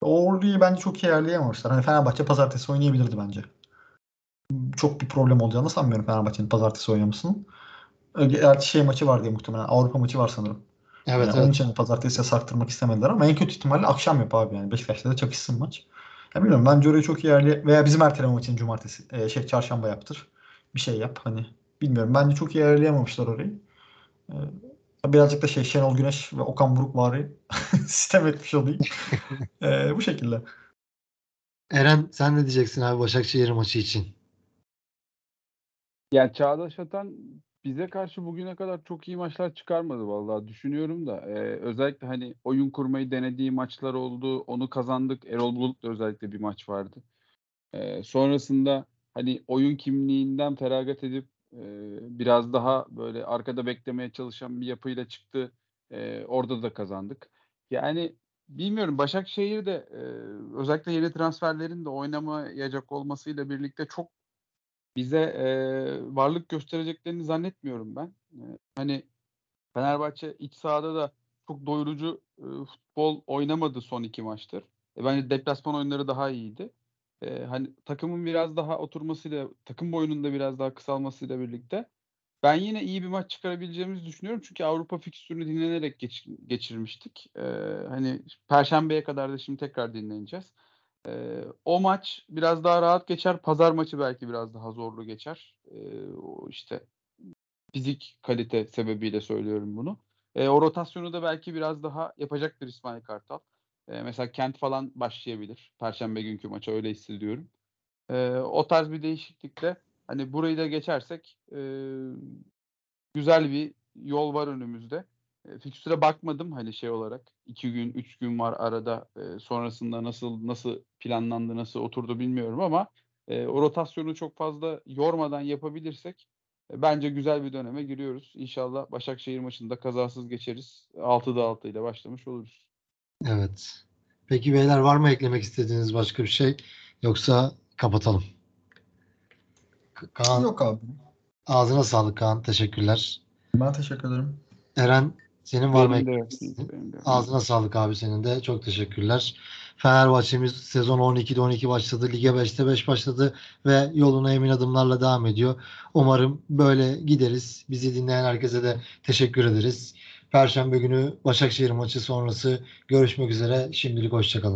Orayı bence çok iyi ayarlayamamışlar. Hani Fenerbahçe pazartesi oynayabilirdi bence. Çok bir problem olacağını sanmıyorum Fenerbahçe'nin pazartesi oynamasının. Gerçi şey maçı var diye muhtemelen. Avrupa maçı var sanırım. Evet, yani evet. Onun için pazartesiye sarktırmak istemediler ama en kötü ihtimalle akşam yap abi yani. Beşiktaş'ta da çakışsın maç. Ya bilmiyorum bence orayı çok iyi ayarlay veya bizim erteleme maçını cumartesi e, şey çarşamba yaptır. Bir şey yap hani. Bilmiyorum bence çok iyi ayarlayamamışlar orayı. E, birazcık da şey Şenol Güneş ve Okan Buruk vari sistem etmiş olayım. E, bu şekilde. Eren sen ne diyeceksin abi Başakşehir maçı için? Yani Çağdaş Atan bize karşı bugüne kadar çok iyi maçlar çıkarmadı vallahi düşünüyorum da. Ee, özellikle hani oyun kurmayı denediği maçlar oldu. Onu kazandık. Erol Bulut'la özellikle bir maç vardı. Ee, sonrasında hani oyun kimliğinden feragat edip e, biraz daha böyle arkada beklemeye çalışan bir yapıyla çıktı. Ee, orada da kazandık. Yani bilmiyorum Başakşehir de e, özellikle yeni transferlerin de oynamayacak olmasıyla birlikte çok bize e, varlık göstereceklerini zannetmiyorum ben. E, hani Fenerbahçe iç sahada da çok doyurucu e, futbol oynamadı son iki maçtır. E, bence deplasman oyunları daha iyiydi. E, hani takımın biraz daha oturmasıyla, takım boyunun da biraz daha kısalmasıyla birlikte ben yine iyi bir maç çıkarabileceğimizi düşünüyorum. Çünkü Avrupa fikstürünü dinlenerek geç, geçirmiştik. E, hani Perşembeye kadar da şimdi tekrar dinleneceğiz. Ee, o maç biraz daha rahat geçer. Pazar maçı belki biraz daha zorlu geçer. Ee, o işte fizik kalite sebebiyle söylüyorum bunu. Ee, o rotasyonu da belki biraz daha yapacaktır İsmail Kartal. Ee, mesela Kent falan başlayabilir. Perşembe günkü maça öyle hissediyorum. Ee, o tarz bir değişiklikle hani burayı da geçersek e, güzel bir yol var önümüzde. E, fikstüre bakmadım hani şey olarak. iki gün, üç gün var arada. E, sonrasında nasıl nasıl planlandı, nasıl oturdu bilmiyorum ama e, o rotasyonu çok fazla yormadan yapabilirsek e, bence güzel bir döneme giriyoruz. İnşallah Başakşehir maçında kazasız geçeriz. 6'da 6 ile başlamış oluruz. Evet. Peki beyler var mı eklemek istediğiniz başka bir şey? Yoksa kapatalım. Ka- Kaan, Yok abi. ağzına sağlık Kaan. Teşekkürler. Ben teşekkür ederim. Eren senin var mı. Ağzına sağlık abi senin de. Çok teşekkürler. Fenerbahçe'miz sezon 12'de 12 başladı. Lige 5'te 5 başladı ve yoluna emin adımlarla devam ediyor. Umarım böyle gideriz. Bizi dinleyen herkese de teşekkür ederiz. Perşembe günü Başakşehir maçı sonrası görüşmek üzere. Şimdilik hoşçakalın.